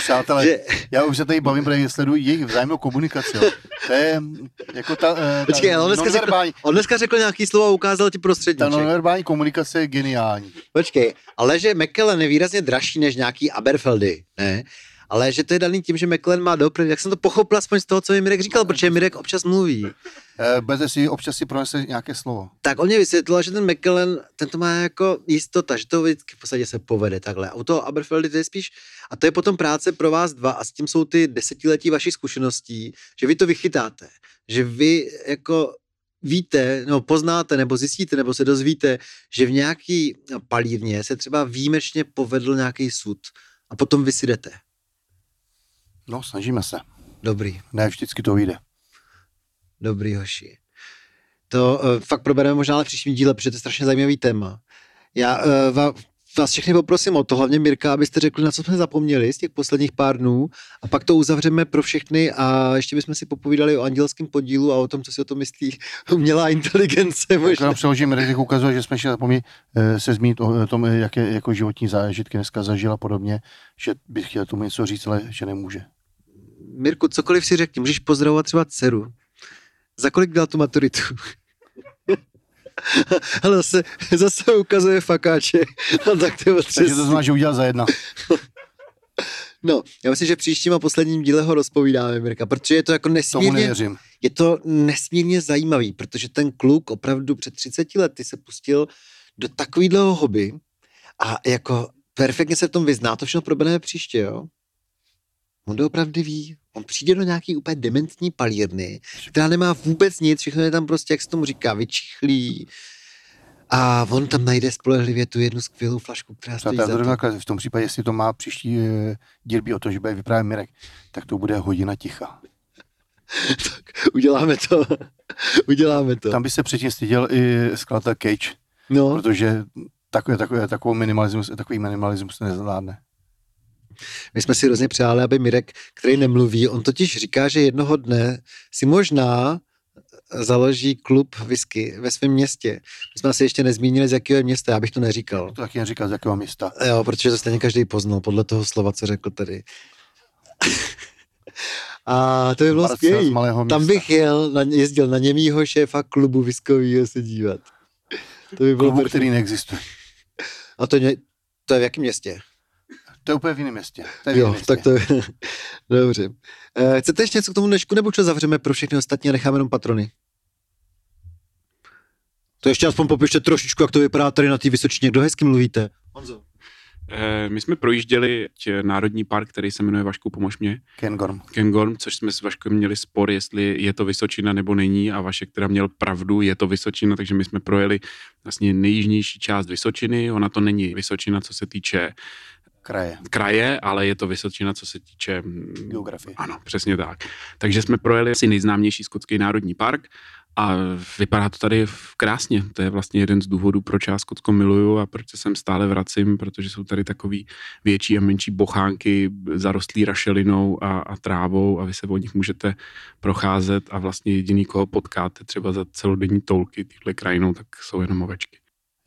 Přátelé, že... já už se tady bavím, protože sleduji jejich vzájemnou komunikaci. Jo. To je jako ta, ta Počkej, on dneska, řekl, on dneska řekl nějaký slovo a ukázal ti prostředí. Ta nonverbální komunikace je geniální. Počkej, ale že Mekelen je výrazně dražší než nějaký Aberfeldy, ne? Ale že to je daný tím, že McLaren má dopravy. Jak jsem to pochopil aspoň z toho, co mi Mirek říkal, protože Mirek občas mluví. Eh, Bez si občas si pronese nějaké slovo. Tak on mě vysvětlil, že ten McLaren, ten to má jako jistota, že to vždycky v podstatě se povede takhle. A u toho Aberfeldy to je spíš, a to je potom práce pro vás dva a s tím jsou ty desetiletí vašich zkušeností, že vy to vychytáte, že vy jako víte, no poznáte, nebo zjistíte, nebo se dozvíte, že v nějaký palírně se třeba výjimečně povedl nějaký sud a potom vy si jdete. No, snažíme se. Dobrý. Ne, vždycky to vyjde. Dobrý, hoši. To uh, fakt probereme možná v příštím díle, protože to je strašně zajímavý téma. Já uh, vás všechny poprosím o to, hlavně Mirka, abyste řekli, na co jsme zapomněli z těch posledních pár dnů a pak to uzavřeme pro všechny a ještě bychom si popovídali o andělském podílu a o tom, co si o tom myslí *laughs* umělá inteligence. Možná. přeložím, Redek ukazuje, že jsme ještě zapomněli eh, se zmínit o tom, jaké jako životní zážitky dneska zažila podobně, že bych chtěl tomu něco říct, ale že nemůže. Mirku, cokoliv si řekni, můžeš pozdravovat třeba dceru. Za kolik dal tu maturitu? *laughs* Ale zase, zase ukazuje fakáče. *laughs* No, tak to Takže to znamená, že udělal za jedna. *laughs* No, já myslím, že v příštím a posledním díle ho rozpovídáme, Mirka, protože je to jako nesmírně, je to nesmírně zajímavý, protože ten kluk opravdu před 30 lety se pustil do takového hobby a jako perfektně se v tom vyzná, to všechno probereme příště, jo? On to opravdu ví. On přijde do nějaký úplně dementní palírny, která nemá vůbec nic, všechno je tam prostě, jak se tomu říká, vyčichlí. A on tam najde spolehlivě tu jednu skvělou flašku, která stojí za to. V tom případě, jestli to má příští e, dílby o to, že bude vyprávět Mirek, tak to bude hodina ticha. *laughs* tak uděláme to. *laughs* uděláme to. Tam by se předtím styděl i skladatel Cage. No. Protože takový, takový, takový minimalismus, takový minimalismus nezvládne. My jsme si hrozně přáli, aby Mirek, který nemluví, on totiž říká, že jednoho dne si možná založí klub whisky ve svém městě. My jsme asi ještě nezmínili, z jakého města, já bych to neříkal. To taky neříkal, z jakého města. Jo, protože to stejně každý poznal, podle toho slova, co řekl tady. A to by bylo skvělé. Tam bych jel, na, jezdil na němýho šéfa klubu viskovýho se dívat. To by bylo Klubu, který neexistuje. A to, to je v jakém městě? To je úplně v jiném městě. To je jo, městě. tak to je. *laughs* Dobře. Uh, chcete ještě něco k tomu dnešku, nebo čo zavřeme pro všechny ostatní a necháme jenom patrony? To ještě aspoň popište trošičku, jak to vypadá tady na té Vysočině. Kdo hezky mluvíte? Honzo. Eh, My jsme projížděli tě, národní park, který se jmenuje Vašku pomož mě, Kengorm. Kengorm, což jsme s Vaškem měli spor, jestli je to Vysočina nebo není a Vašek teda měl pravdu, je to Vysočina, takže my jsme projeli vlastně nejjižnější část Vysočiny, ona to není Vysočina, co se týče Kraje. kraje, ale je to Vysočina, co se týče... mm, Geografie. Ano, přesně tak. Takže jsme projeli asi nejznámější skotský národní park a vypadá to tady krásně. To je vlastně jeden z důvodů, proč já Skotsko miluju a proč se sem stále vracím, protože jsou tady takový větší a menší bochánky zarostlý rašelinou a, a trávou a vy se o nich můžete procházet a vlastně jediný, koho potkáte třeba za celodenní tolky týhle krajinou, tak jsou jenom ovečky.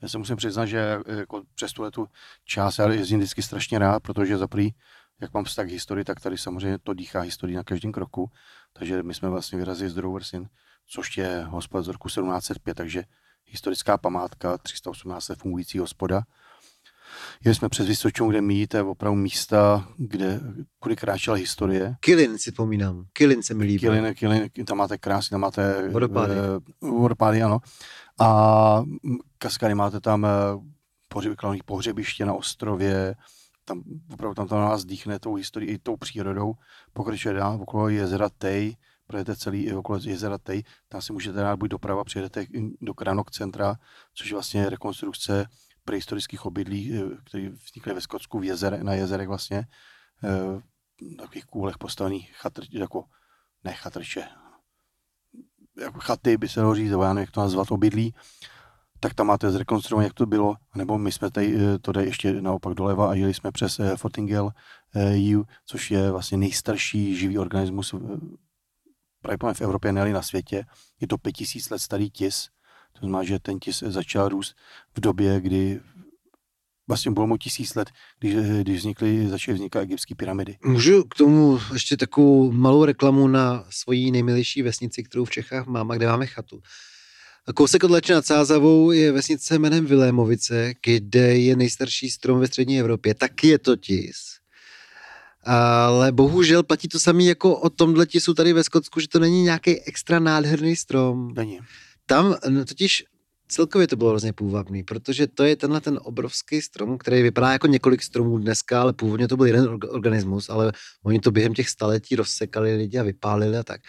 Já se musím přiznat, že jako přes tuhle tu část já jezdím vždycky strašně rád, protože za prvý, jak mám vztah k historii, tak tady samozřejmě to dýchá historii na každém kroku. Takže my jsme vlastně vyrazili z Droversin, což je hospoda z roku 1705, takže historická památka, 318 let fungující hospoda. Jeli jsme přes Vysočinu, kde míjíte opravdu místa, kde, kudy kráčela historie. Kilin si pomínám. Kilin se mi líbí. Kilin, Kilin, tam máte krásy, tam máte Vodopády. eh, vodopády, ano. A kaskady máte tam eh, pohřeb, klanový pohřebiště na ostrově, tam opravdu tam to na nás dýchne tou historií, i tou přírodou. Pokračuje dál okolo jezera Tej, projedete celý okolo jezera Tej, tam si můžete dát buď doprava, přijedete do Kranok centra, což je vlastně rekonstrukce prehistorických obydlí, eh, které vznikly ve Skotsku v jezere, na jezerech vlastně, eh, na takových kůlech postavených chatr, jako ne chatrče, jako chaty by se dalo říct, nebo já nevím, jak to nazvat, obydlí, tak tam máte zrekonstruované, jak to bylo, nebo my jsme tady, eh, to jde ještě naopak doleva a jeli jsme přes eh, Fortingale eh, U, což je vlastně nejstarší živý organismus pravděpodobně v Evropě, ne na světě. Je to 5000 let starý tis, to znamená, že ten tis začal růst v době, kdy vlastně bylo mu tisíc let, když, když vznikly, začaly vznikat egyptské pyramidy. Můžu k tomu ještě takovou malou reklamu na svoji nejmilější vesnici, kterou v Čechách mám a kde máme chatu. Kousek od Leče nad Sázavou je vesnice jménem Vilémovice, kde je nejstarší strom ve střední Evropě. Taky je to tis. Ale bohužel platí to samé jako o tomhle tisu tady ve Skotsku, že to není nějaký extra nádherný strom. Není. Tam totiž celkově to bylo hrozně půvabný, protože to je tenhle ten obrovský strom, který vypadá jako několik stromů dneska, ale původně to byl jeden org- organismus, ale oni to během těch staletí rozsekali lidi a vypálili a tak.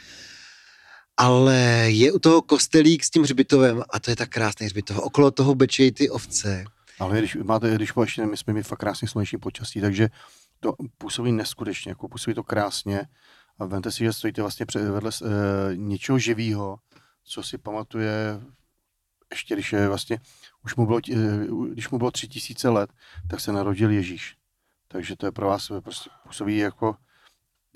Ale je u toho kostelík s tím hřbitovem a to je tak krásný hřbitov. Okolo toho bečejí ty ovce. Ale když máte, když ještě my jsme měli fakt krásně sluneční počasí, takže to působí neskutečně, jako působí to krásně. A vemte si, že stojíte vlastně vedle e, něčeho živého, co si pamatuje ještě když je vlastně, už mu bylo, e, když mu bylo tři tisíce let, tak se narodil Ježíš. Takže to je pro vás eh, prostě působí jako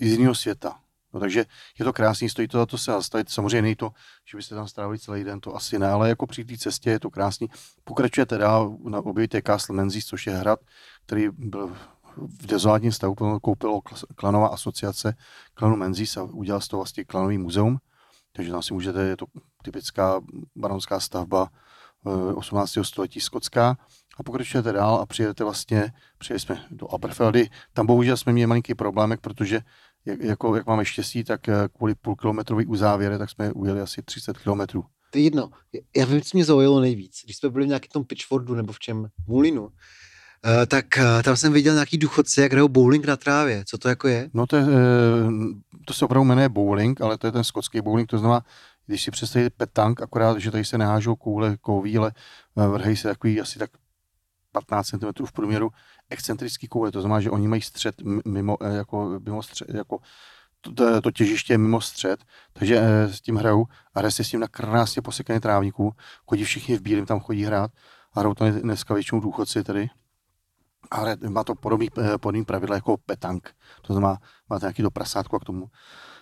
z jiného světa. No, takže je to krásný, stojí to za to se zastavit. Samozřejmě není to, že byste tam strávili celý den, to asi ne, ale jako při té cestě je to krásný. Pokračujete dál, na objevíte Castle Menzies, což je hrad, který byl v dezolátním stavu, koupilo klanová asociace klanu Menzies a udělal z toho vlastně klanový muzeum. Takže tam si můžete, je to typická baronská stavba eh, 18. století skotská a pokračujete dál a přijedete vlastně, přijeli jsme do Aberfeldy. Tam bohužel jsme měli malinký problémek, protože jak, jako, jak máme štěstí, tak eh, kvůli půlkilometrový uzávěre, tak jsme ujeli asi 30 kilometrů. To je jedno. Já vím, co mě zaujalo nejvíc. Když jsme byli v nějakém tom Pitchfordu nebo v čem, Mulinu, eh, tak eh, tam jsem viděl nějaký důchodce, jak hrajou bowling na trávě. Co to jako je? No to, je, eh, to se opravdu jmenuje bowling, ale to je ten skotský bowling, to znamená, když si představíte petank, akorát, že tady se nehážou koule kový, ale eh, vrhají se takový asi tak 15 cm v průměru excentrický koule, to znamená, že oni mají střed mimo, eh, jako, mimo střed, jako to, to, to těžiště je mimo střed, takže eh, s tím hrajou a hraje se s tím na krásně posekaný trávníků, chodí všichni v bílém, tam chodí hrát a hrajou to dneska většinou důchodci tady. Ale má to podobný, eh, podobný pravidla jako petank. To znamená, máte nějaký do prasátku a k tomu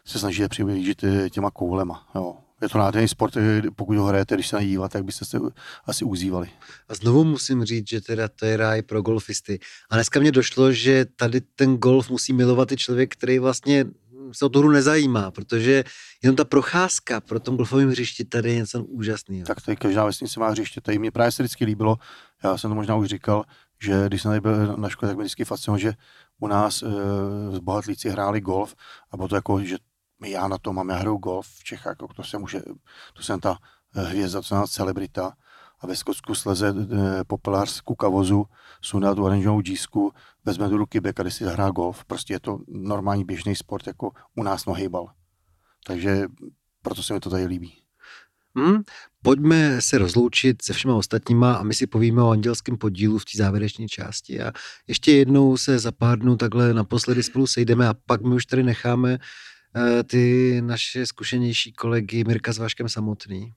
se snažíte přiblížit eh, těma koulema. Jo. Je to nádherný sport, eh, pokud ho hrajete, když se na něj díváte, tak byste se asi uzývali. A znovu musím říct, že teda to je ráj pro golfisty. A dneska mě došlo, že tady ten golf musí milovat i člověk, který vlastně se o tu hru nezajímá, protože jenom ta procházka pro tom golfovém hřišti tady je něco úžasného. Tak tady každá vesnice má hřiště. Tady mě právě se vždycky líbilo, já jsem to možná už říkal, že když jsem tady byl na škole, tak mě vždycky fascinovalo, že u nás e, z bohatlíci hráli golf a bylo to jako, že já na to mám, já hraju golf v Čechách, jako to jsem už, to jsem ta eh, hvězda, to znamená celebrita. a ve Skotsku sleze eh, popelář z kukavozu, sundá tu oranžovou džísku, vezme do ruky bek a si zahrá golf. Prostě je to normální běžný sport, jako u nás nohejbal. Takže proto se mi to tady líbí. Hmm, pojďme se rozloučit se všema ostatníma a my si povíme o andělském podílu v té závěrečné části. A ještě jednou se za pár dnů takhle naposledy spolu sejdeme a pak my už tady necháme uh, ty naše zkušenější kolegy Mirka s Vaškem samotný.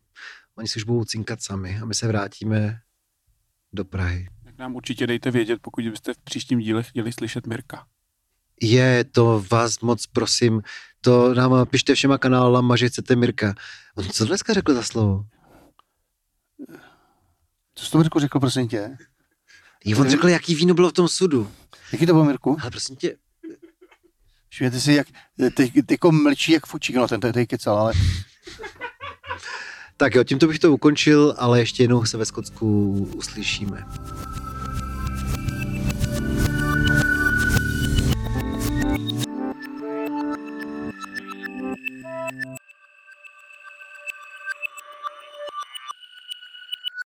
Oni si už budou cinkat sami a my se vrátíme do Prahy. Tak nám určitě dejte vědět, pokud byste v příštím díle chtěli slyšet Mirka. Je, to vás moc prosím, to nám pište všema kanálama, že chcete Mirka. On co dneska řekl za slovo? Co jsi to Mirku řekl, prosím tě? Jo, on řekl, jaký víno bylo v tom sudu. Jaký to bylo, Mirku? Ale prosím tě, Všimněte si, jak ty jako mlčí jak fučík, no ten tady kecal, ale... Tak jo, tímto bych to ukončil, ale ještě jednou se ve Skotsku uslyšíme.